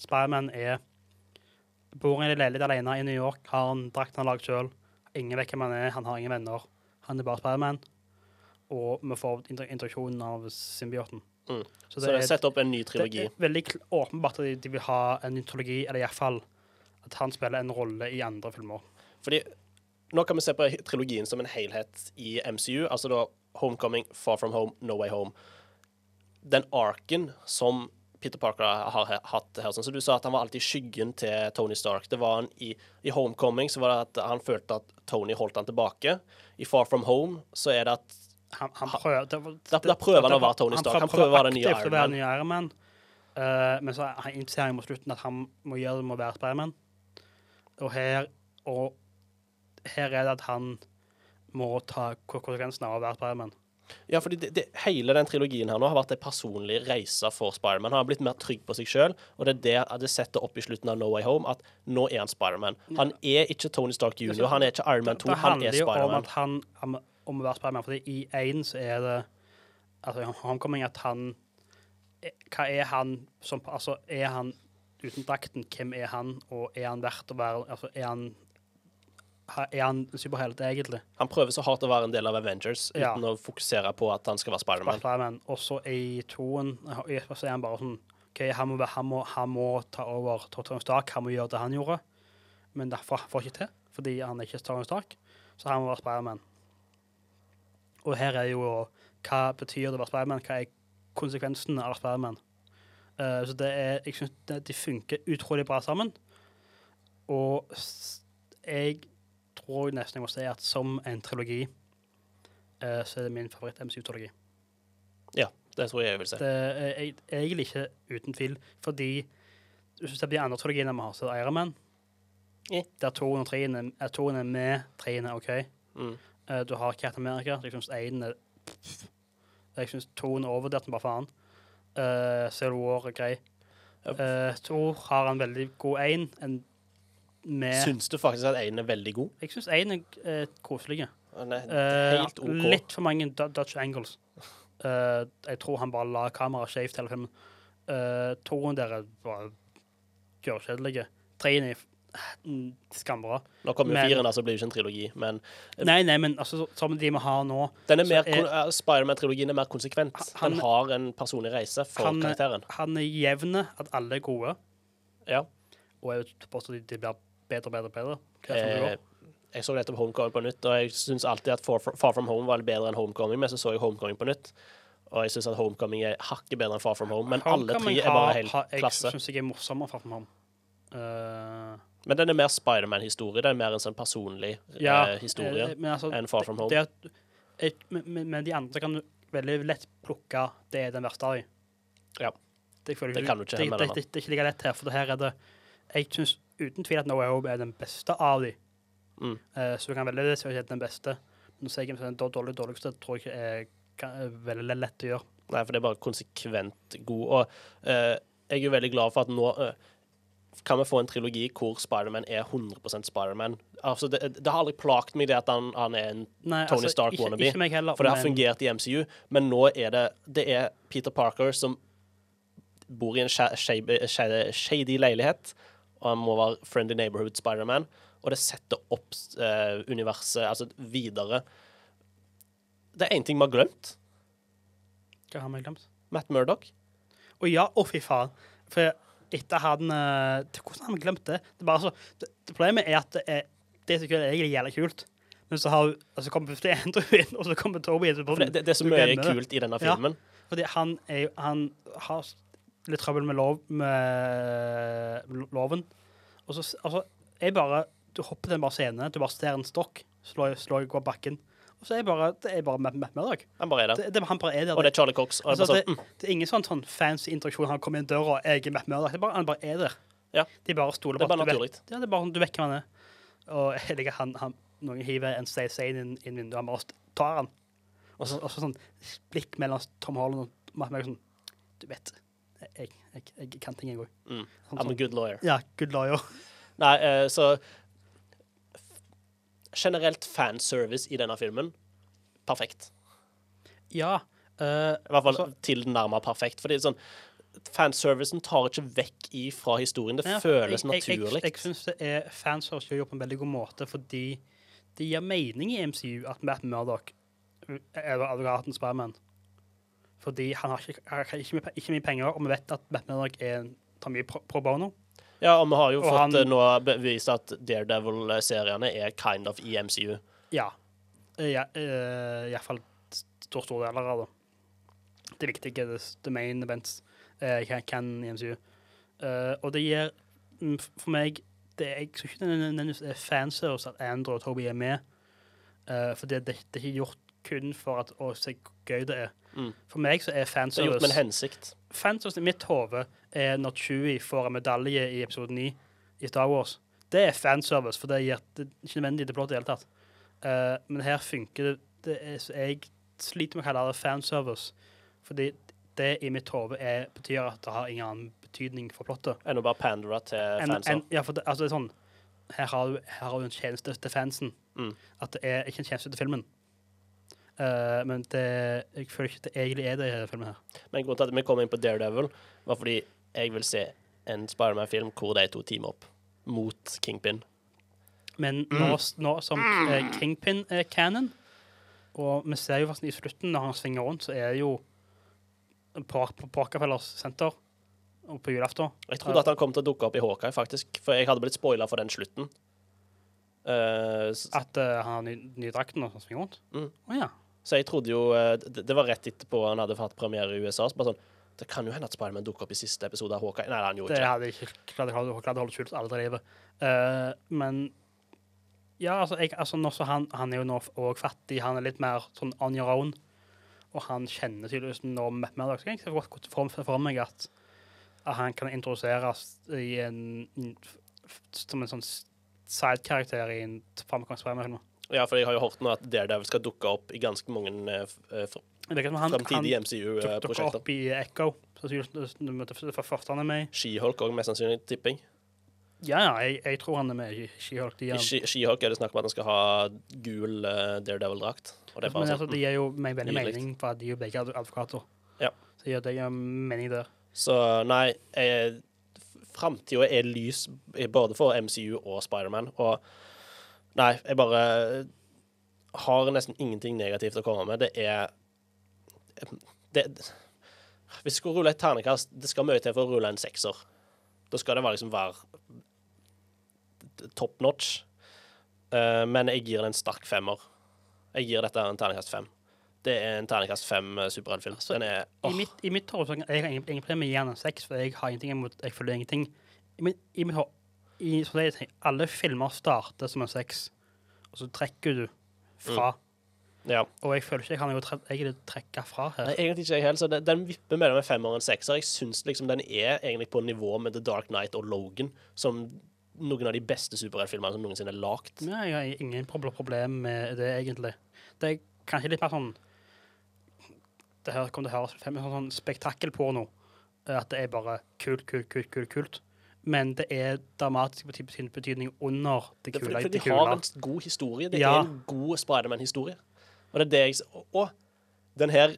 Spiderman er bor i en leilighet alene i New York, har en drakt han har lagd sjøl. Ingen vet hvem han er, han har ingen venner. Han er bare Spiderman. Og vi får intro- introduksjonen av symbioten. Mm. Så Så det er sett opp en ny trilogi. det er veldig åpenbart at de, de vil ha en ny trilogi, eller iallfall at han spiller en rolle i andre filmer. Fordi nå kan vi se på trilogien som en helhet i MCU. Altså da Homecoming, Far From Home, No Way Home. Den arken som Peter Parker har hatt her, sånn som du sa, at han var alltid skyggen til Tony Stark. Det var han i, I Homecoming så var det at han følte at Tony holdt han tilbake. I Far From Home så er det at Han, han prøver, det, Da- da prøver han å være Tony Stark. Han prøver å være den nye Iron Man. den nye Iron Man. Eh, men så han innser han mot slutten at han må gjøre det med å være Spiderman. Og her, og her er det at han må ta konsekvensen av å være Spiderman. Ja, fordi det, det, hele den trilogien her nå har vært en personlig reise for Spiderman. Han har blitt mer trygg på seg sjøl, og det er det det setter opp i slutten av No Way Home, at nå er han Spiderman. Han er ikke Tony Stark jr., han er ikke Iron Man 2, det han handler er jo om Spiderman. at han om, om å være Spiderman. Fordi i én så er det Altså Homecoming at han Hva er han som Altså, er han uten drakten? Hvem er han? Og er han verdt å være Altså, er han ha- er han superhelt, egentlig? Han prøver så hardt å være en del av Avengers Ja. uten å fokusere på at han skal være Spiderman. Spider Og så i toen så er han bare sånn OK, han må, han må, han må ta over Tottenham Stark, han må gjøre det han gjorde. Men det får han ikke til, fordi han er ikke Tottenham Stark. Så han må være Spiderman. Og her er jo hva betyr det å være Spiderman? Hva er konsekvensen av Spiderman? Uh, så det er, jeg syns de funker utrolig bra sammen. Og jeg tror nesten jeg må si at som en trilogi, eh, så er det min favoritt-MCU-trilogi. Ja, Det tror jeg jeg vil si. Det er jeg- egentlig ikke uten tvil, fordi hvis du ser på de andre trilogiene vi har, så er det Iron Man. Ja. Der toen og treen er, er toen er med, treen er OK. Mm. Eh, du har Captain America. Jeg syns én er Jeg syns toen er overvurdert som bare faen. Uh, Civil War er grei. Yep. Uh, Thor har en veldig god én. En med Syns du faktisk at én er veldig god? Jeg syns én er eh, koselig. Han er Eh, helt OK. Litt for mange Dutch angles. Eh, jeg tror han bare la kameraet skjevt hele filmen. Uh, Toen der er bare gørrkjedelig. Treen er mm, skambra. Nå kommer jo firen, altså blir det ikke en trilogi, men Nei, nei, men altså, som de vi har nå den er mer, er- eh, Spiderman-trilogien er mer konsekvent. Han- Den har en personlig reise for Han- karakteren. Han er jevne, at alle er gode. Ja. Og jeg påstår de, de blir bedre og bedre bedre. Eh, jeg så nettopp Homecoming på nytt, og jeg syns alltid at Far, From Home var bedre enn Homecoming, men så så jeg Homecoming på nytt. Og jeg syns at Homecoming er hakket bedre enn Far From Home, men alle tre er bare helt har- klasse. Jeg syns jeg er morsommere Far From Home. Uh, Men den er mer Spiderman-historie. Det er mer en sånn personlig ja, eh, historie eh, men altså, enn Far From Home. Det, det er, men, men- de andre kan du veldig lett plukke det er den verste av. Ja. Det, Det kan du ikke det, med det, det, det, det er ikke like lett her, for det her er det Jeg syns uten tvil at No Way Home er den beste av dem. Mm. Uh, så du kan veldig lett si at den beste. Men så som er den dårlig, dårligste, tror jeg er, kan, er veldig lett å gjøre. Nei, for det er bare konsekvent god. Og uh, jeg er jo veldig glad for at nå uh, kan vi få en trilogi hvor Spiderman er 100% Spiderman. Altså, det, det har aldri plagt meg det at han, han er en Nei, Tony Stark ikke, wannabe, Ikke heller. For det har men- fungert i MCU, men nå er det Det er Peter Parker som bor i en shady leilighet, og han må være friendly neighborhood Spiderman, og det setter opp eh, universet altså videre. Det er én ting vi har glemt. Hva har vi glemt? Matt Murdoch. Å ja, å fy faen. For etter han eh, Hvordan har vi glemt det? det, bare så, det, det problemet er at det er det er egentlig jævlig kult. Men så har altså kommer først Andrew inn, og så kommer Toby inn. Det, det, det er så mye kult i denne Ja. filmen. Fordi han, er, han har litt trøbbel med, lov, med loven. Og så altså, jeg bare Du hopper til en bare scene, du bare ser en stokk, slår, slår går bakken. Og så er jeg bare, det er bare med, med, med deg. Han bare er der. Det, det, han bare er der. Og det er Charlie Cox. Og det Altså, sånn, mm, det er ingen sånn, sånn fancy interaksjon. Han kommer inn døra, og jeg er med. Det er bare, han bare er der. Ja. De bare stoler er på at du vet, ja, det er bare, sånn, du vet hvem han er. Og jeg liker han, han Noen hiver en Stay Sane inn, inn vinduet, han bare tar han. Og så, og så sånn blikk mellom Tom Holland og Murdock sånn Du vet, jeg, jeg, jeg kan ting, jeg òg. mm, Sånn, I'm a sånn, good lawyer. ja, good lawyer. Nei, eh, så Generelt fanservice i denne filmen perfekt. Ja. Uh, I hvert fall Altså- tilnærma perfekt. Fordi sånn Fanservicen tar ikke vekk ifra historien. Det Ja, føles jeg, jeg, naturlig. Jeg, jeg syns det er fanservice gjør på en veldig god måte, fordi det gir mening i MCU at Matt Murdock er advokaten Spiderman. Fordi han har ikke, har ikke, mye, ikke mye penger, og vi vet at Batman er, tar mye pro, pro bono. Ja, og vi har jo Og fått han- eh, nå bevist at Daredevil-seriene er kind of i MCU. Ja. Eh, Ja, uh, Iallfall stor, stor del av det. Det viktige, er the main events, uh, kan, i MCU. Eh, og det gir mm, for meg det, Jeg tror ikke det er fanservice at Andrew og Toby er med. Uh, for det, det, det er ikke gjort kun for at, å se gøy det er. Mm. For meg så er fanservice Det er gjort med en hensikt. Fanservice i mitt hode er når Chewie får en medalje i episode 9 i Star Wars. Det er fanservice, for det gir det er ikke nødvendig til plott i det hele tatt. Uh, men her funker det, det er, så Jeg sliter med å kalle det fanservice, fordi det i mitt hode betyr at det har ingen annen betydning for plottet. Enn å bare pandere til En, fanser. en, ja, for det, altså det er sånn Her har du, her har du en tjeneste til fansen. Mm. At det er ikke en tjeneste til filmen. Eh, men det, jeg føler ikke at det egentlig er det i denne filmen her. Men grunnen til at vi kom inn på Daredevil, var fordi jeg vil se en Spiderman-film hvor de to teamer opp mot Kingpin. Men Mm. nå, nå som eh, Kingpin er canon, og vi ser jo faktisk i slutten, når han svinger rundt, så er det jo på, på, Senter og på julaften. Jeg trodde at han kom til å dukke opp i Hawkeye, faktisk. For jeg hadde blitt spoila for den slutten. Eh, s- At eh, han har ny, ny drakten og svinger rundt. Å Mm. ja. Så jeg trodde jo eh, det, det var rett etterpå han hadde hatt premiere i USA. Så bare sånn Det kan jo hende at Spiderman dukker opp i siste episode av Hawkeye. Nei, han gjorde Det ikke hadde jeg ikke klart, å holde skjult alle livet. Uh, men ja, altså, jeg, altså nå så han, han er jo nå òg fattig. Han er litt mer sånn on your own. Og han kjenner tydeligvis nå mer. Så jeg kan godt for, for meg at, at han kan introduseres i en, som en sånn sidekarakter i en framkommende Spiderman-film. Ja, for jeg har jo hørt nå at Daredevil skal dukke opp i ganske mange eh, f- eh, fr- Det virker som han, dukker opp i Echo. Første han er med i. She-Hulk òg, mest sannsynlig, tipping. Ja, ja, jeg, jeg tror han er med i She-Hulk. I She-Hulk er det snakk om at han skal ha gul uh, Daredevil-drakt. Men sånn, altså, de er jo med veldig mening, for de er jo begge advokater. Ja. Så det gir mening der. Så nei, framtida er lys både for MCU og Spiderman. Og nei, jeg bare har nesten ingenting negativt å komme med. Det er det, Hvis jeg skulle rulle et ternekast Det skal mye til for å rulle en sekser. Da skal det være liksom være top notch. Uh, men jeg gir det en sterk femmer. Jeg gir dette en ternekast fem. Det er en ternekast fem uh, superheltfilm. Altså, Den er I mitt, i mitt hår, jeg har ingen ingen problem med å gi den en seks, for jeg har ingenting imot Jeg føler ingenting. I mitt, i mitt hår, i, så det jeg alle filmer starter som en seks, og så trekker du fra. ja. Og jeg føler ikke jeg kan jo tre, egentlig trekke fra her. Nei, egentlig ikke jeg heller. Så den, den vipper mellom en femmer og en sekser. Jeg syns liksom den er egentlig på nivå med The Dark Knight og Logan, som noen av de beste superheltfilmene som noensinne er lagd. Jeg har ingen problem med det, egentlig. Det er kanskje litt mer sånn Det her kommer til å høres sånn, spektakkelporno. At det er bare kult, kult, kult, kult. kult. Men det er dramatisk betydning under det kule. fordi det de har en god historie. Det Ja. er en god Spiderman-historie. Og det er det jeg Og, den her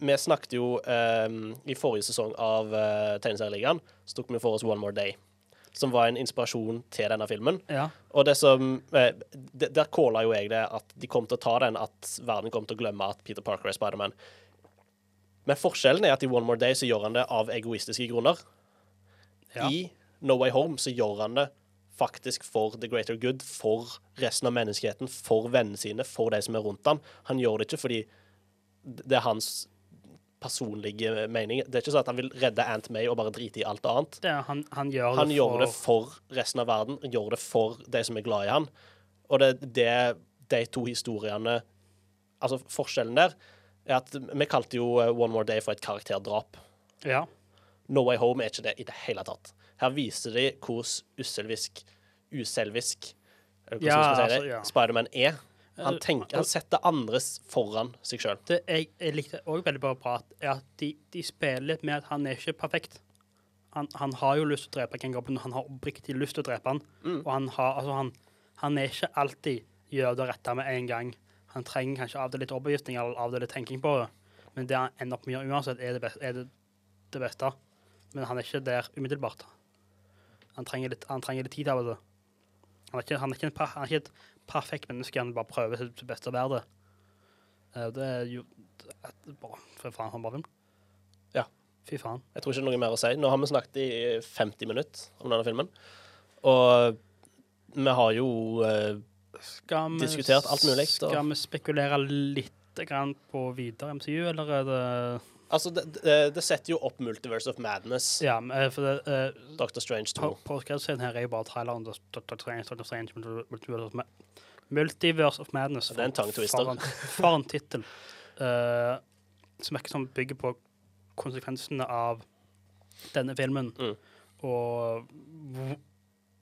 Vi snakket jo um, i forrige sesong av uh, Tegneserieligaen, så tok vi for oss One More Day. Som var en inspirasjon til denne filmen. Ja. Og det som de- Der calla jo jeg det at de kom til å ta den, at verden kom til å glemme at Peter Parker er Spiderman. Men forskjellen er at i One More Day så gjør han det av egoistiske grunner. Ja. I No Way Home så gjør han det faktisk for the greater good, for resten av menneskeheten, for vennene sine, for de som er rundt ham. Han gjør det ikke fordi det er hans personlige mening. Det er ikke sånn at han vil redde Aunt May og bare drite i alt annet. Det, er- han, han gjør Han det gjør for det for resten av verden, han gjør det for de som er glad i han. Og det, det de to historiene Altså, forskjellen der er at vi kalte jo eh, One More Day for et karakterdrap. Ja. No Way Home er ikke det i det hele tatt. Her viser de hvor uselvisk, uselvisk hvordan Ja, si altså, det, ja. Spiderman er. Han, Eh, tenker, han setter andres foran seg sjøl. Det jeg, jeg likte òg veldig bra er at de, de spiller litt med at han er ikke perfekt. Han, han har jo lyst til å drepe Ken han har oppriktig lyst til å drepe han. Mm. Og han, har, altså han, han er ikke alltid gjør det rette med en gang. Han trenger kanskje av det litt overbevisning eller av det litt tenking på det. Men det han ender opp med å gjøre uansett, er det, beste, er det, det beste. Men han er ikke der umiddelbart. Han trenger litt, han trenger litt tid av det. Han er ikke, han er ikke, en, han er ikke et perfekt menneske, han bare prøver sitt beste å være det. Eh, Det er jo det er bra. Fy faen, han bare film. Ja. Fy faen. Jeg tror ikke det er noe mer å si. Nå har vi snakket i 50 minutter om denne filmen. Og vi har jo eh, vi, Diskutert alt mulig. Skal vi spekulere litt grann på videre MCU, eller er det Altså, det, det, det setter jo opp Multiverse of Madness, Ja, eh, for det uh, Doctor Strange 2. Podcastscenen her er jo bare traileren til Doctor Strange, Doctor Strange, Multiverse of, Ma Multiverse of Madness. Det er en tongue twister. For en, for en tittel. Uh, som ikke sånn bygger på konsekvensene av denne filmen Mm. og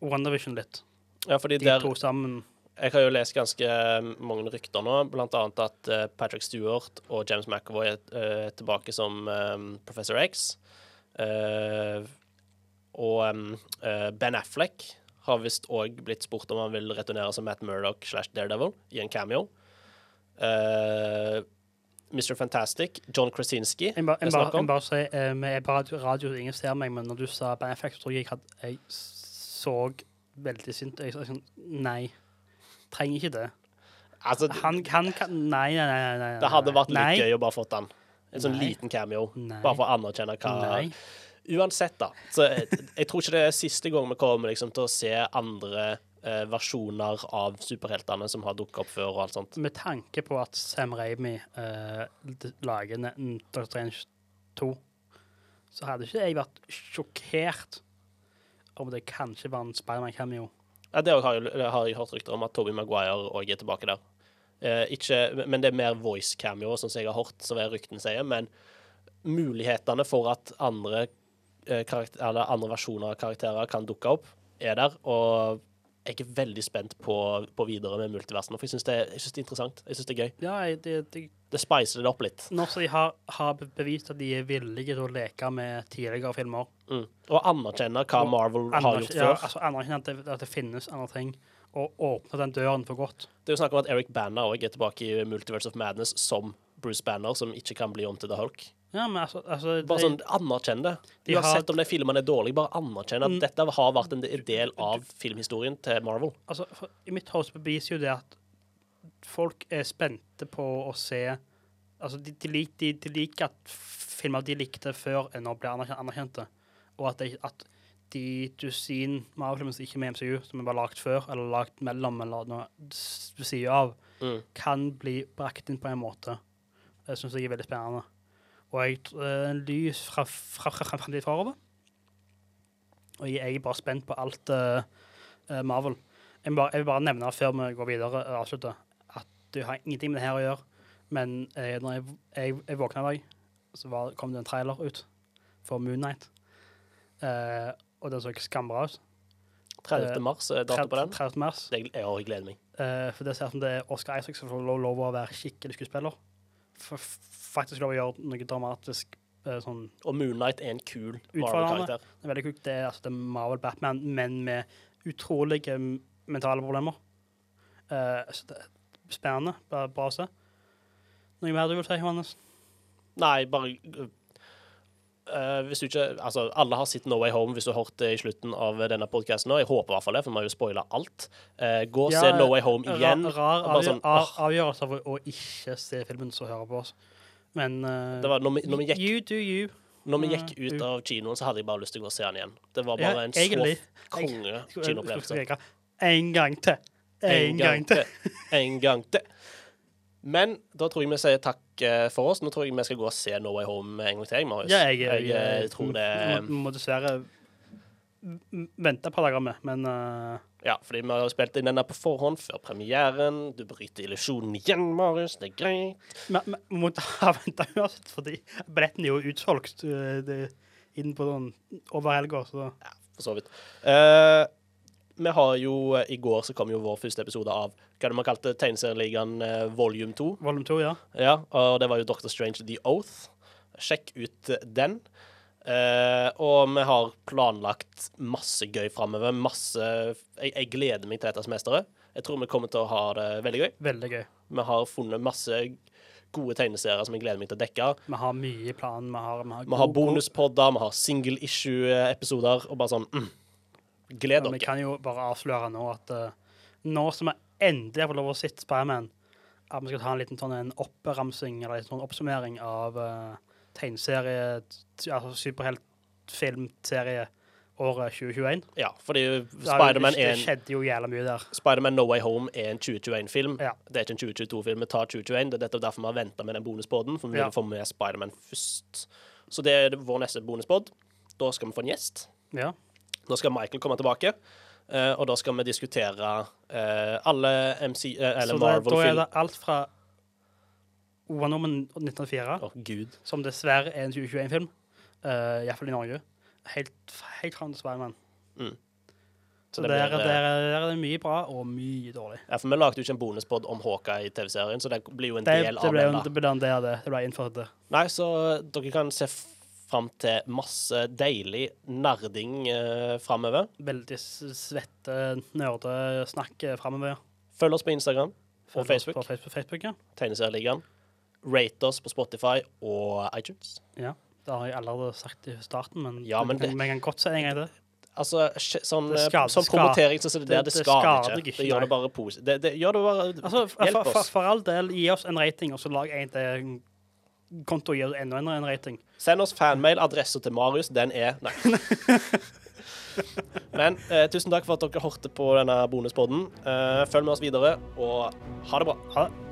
WandaVision litt. Ja, fordi De der, to sammen. Jeg har jo lest ganske mange rykter nå, annet at eh, Patrick Stewart og James McAvoy er eh, tilbake som eh, Professor X. Eh, og eh, Ben Affleck har visst òg blitt spurt om han vil returnere som Matt Murdoch slash Daredevil i en cameo. Eh, Mr. Fantastic, John Krasinski Jeg bare, jeg jeg bare si, eh, vi er på radio, radio, ingen ser meg, men når du sa Ben Affleck, så tror jeg at jeg så veldig sint Jeg sa sånn Nei. Trenger ikke det. Altså, Han kan, kan Nei, nei, nei. nei, nei. det hadde vært litt nei. gøy å bare fått han. En sånn Nei. liten cameo, bare for å anerkjenne hva Nei. Uansett, da. Så jeg, jeg tror ikke det er siste gang vi kommer liksom, til å se andre eh, versjoner av superheltene som har dukket opp før og alt sånt. Med tanke på at Sam Raimi eh, lager Dr. Strange 2, så hadde ikke jeg vært sjokkert om det kanskje var en Spiderman-cameo. Ja, det har jeg, har jeg hørt rykter om, at Toby Maguire òg er tilbake der. Eh, ikke, men det er mer voice cameo, sånn som jeg har hørt, som er ryktene sier. Men mulighetene for at andre, eh, andre versjoner av karakterer kan dukke opp, er der. Og jeg er ikke veldig spent på, på videre med multiversene, for jeg syns det, det er interessant. Jeg synes det er gøy. Ja, det, det, Det spicer det opp litt. når de har, har bevist at de er villige til å leke med tidligere filmer Mm. Og anerkjenne hva Og Marvel har gjort før. ja, altså Anerkjenne at, at det finnes andre ting, og åpne den døren for godt. Det er jo snakk om at Eric Banner òg er tilbake i Multiverse of Madness som Bruce Banner, som ikke kan bli om til The Hulk. Ja, men altså, altså Bare sånn, anerkjenn det. De har- Uansett om de filmene er dårlige, bare anerkjenn at Mm. dette har vært en del av filmhistorien til Marvel. altså, for, I mitt hode beviser jo det at folk er spente på å se Altså, de, de, lik, de, liker at filmer de likte før, nå blir anerkjent, anerkjente. Og at, at de dusin Marvel-filmer som ikke er med MCU, som er bare lagd før, eller lagd mellom, eller noe ved siden av, Mm. kan bli brakt inn på en måte. Det syns jeg er veldig spennende. Og jeg uh, lys fra, fra, fra, fra fra forover. Og jeg, jeg er bare spent på alt uh, Marvel. Jeg, bare, jeg vil bare nevne før vi går videre og avslutter, at det har ingenting med det her å gjøre. Men eh, når jeg, jeg, jeg våkna i dag, så var, kom det en trailer ut for Moonnight. Uh, og den så skambra ut. 30. Eh, mars er dato på den. 30. mars. Det, jeg, jeg gleder meg. Uh, for det ser ut som det er Oscar Isaac som får lov, lov å være skikkelig skuespiller. For faktisk lov å gjøre noe dramatisk eh, sånn Og Moonlight er en kul. Marvel-karakter. Det er veldig kult. Det er, altså, det er Marvel Batman, men med utrolige mentale problemer. Eh, så det er spennende. Bra, bra å se. Noe mer du vil si, Johannes? Nei, bare eh, hvis du ikke Altså, alle har sett No Way Home hvis du har hørt det i slutten av denne podkasten. Jeg håper i hvert fall det, for vi har jo spoila alt. Eh, gå og Ja, se No Way Home igjen. Rar, rar sånn, av- avgjørelse av å, ikke se filmen som hører på oss. Men eh, Det var når vi, når vi gikk You do you. Når vi gikk ut av kinoen, så hadde jeg bare lyst til å gå og se den igjen. Det var Ja, bare en egentlig. så konge kinoopplevelse. En gang til. En gang til. En gang til. Men da tror jeg vi sier takk eh, for oss. Nå tror jeg vi skal gå og se No Way Home en gang til. jeg, Marius. Ja, jeg, jeg, eh, tror det må, må dessverre vente et par dager med, men uh... Ja, fordi vi har spilt inn denne på forhånd før premieren. Du bryter illusjonen igjen, Marius. Det er greit. Men vi- måtte må ha venta uansett, fordi billetten er jo utsolgt det, inn på sånn over helga, så For så vidt. Eh, vi har jo eh, I går så kom jo vår første episode av hva det man kalte Tegneserieligaen uh, volume 2. Volume 2, ja. Ja, og det var jo Doctor Strange The Oath. Sjekk ut eh, den. Eh, og vi har planlagt masse gøy framover. Masse jeg, jeg gleder meg til dette semesteret. Jeg tror vi kommer til å ha det veldig gøy. Veldig gøy. Vi har funnet masse gode tegneserier som jeg gleder meg til å dekke. Vi har mye i planen. Vi har, vi har, Vi har bonuspodder, vi har single issue-episoder, og bare sånn mm, Gled dere. vi kan jo bare avsløre nå at uh, nå som vi endelig har fått lov å sitte Spiderman, at vi skal ta en liten sånn en oppramsing eller en sånn oppsummering av uh, tegneserie, altså superheltfilmserie året 2021. Ja, fordi Det Spiderman er en skjedde jo jævla mye der. Spiderman No Way Home er en 2021-film. Ja. Det er ikke en 2022-film. Vi tar 2021. Det er nettopp derfor vi har venta med den bonuspoden, for vi Ja. vil få med Spiderman først. Så det er vår neste bonuspod. Da skal vi få en gjest. Ja. Da skal Michael komme tilbake. eh, og da skal vi diskutere eh, alle MC, eh, eller Så det, da er det alt fra Wonder Woman 1904, oh, gud. som dessverre er en 2021-film, uh, iallfall i Norge, helt, helt til Spiderman. Mm. Så Det der, blir, der, der er det mye bra og mye dårlig. Ja, for vi lagde jo ikke en bonuspod om Hawkeye i TV-serien, så det blir jo en Det, del det av den. det ble en del av det. Det ble innført det. Nei, så dere kan se fram til masse deilig nerding eh, framover. Veldig svette nerdesnakk framover. Følg oss på Instagram og Facebook. På Facebook, Facebook ja. Tegneserieligaen. Rate oss på Spotify og iTunes. ja. Det har jeg allerede sagt i starten, men, Ja, men det- vi kan godt si en gang til. Altså, sånn, eh, skader- som promotering så det der det- det skader ikke. Det gjør det bare positivt. Det, det gjør det bare Altså, for, Hjelp for, for, oss. for all del, gi oss en rating, og så lag en til konto gir enda en, rating. Send oss fanmail. Adressa til Marius, den er Nei. Men eh, tusen takk for at dere hørte på denne bonuspodden. Eh, følg med oss videre, og ha det bra. Ha det.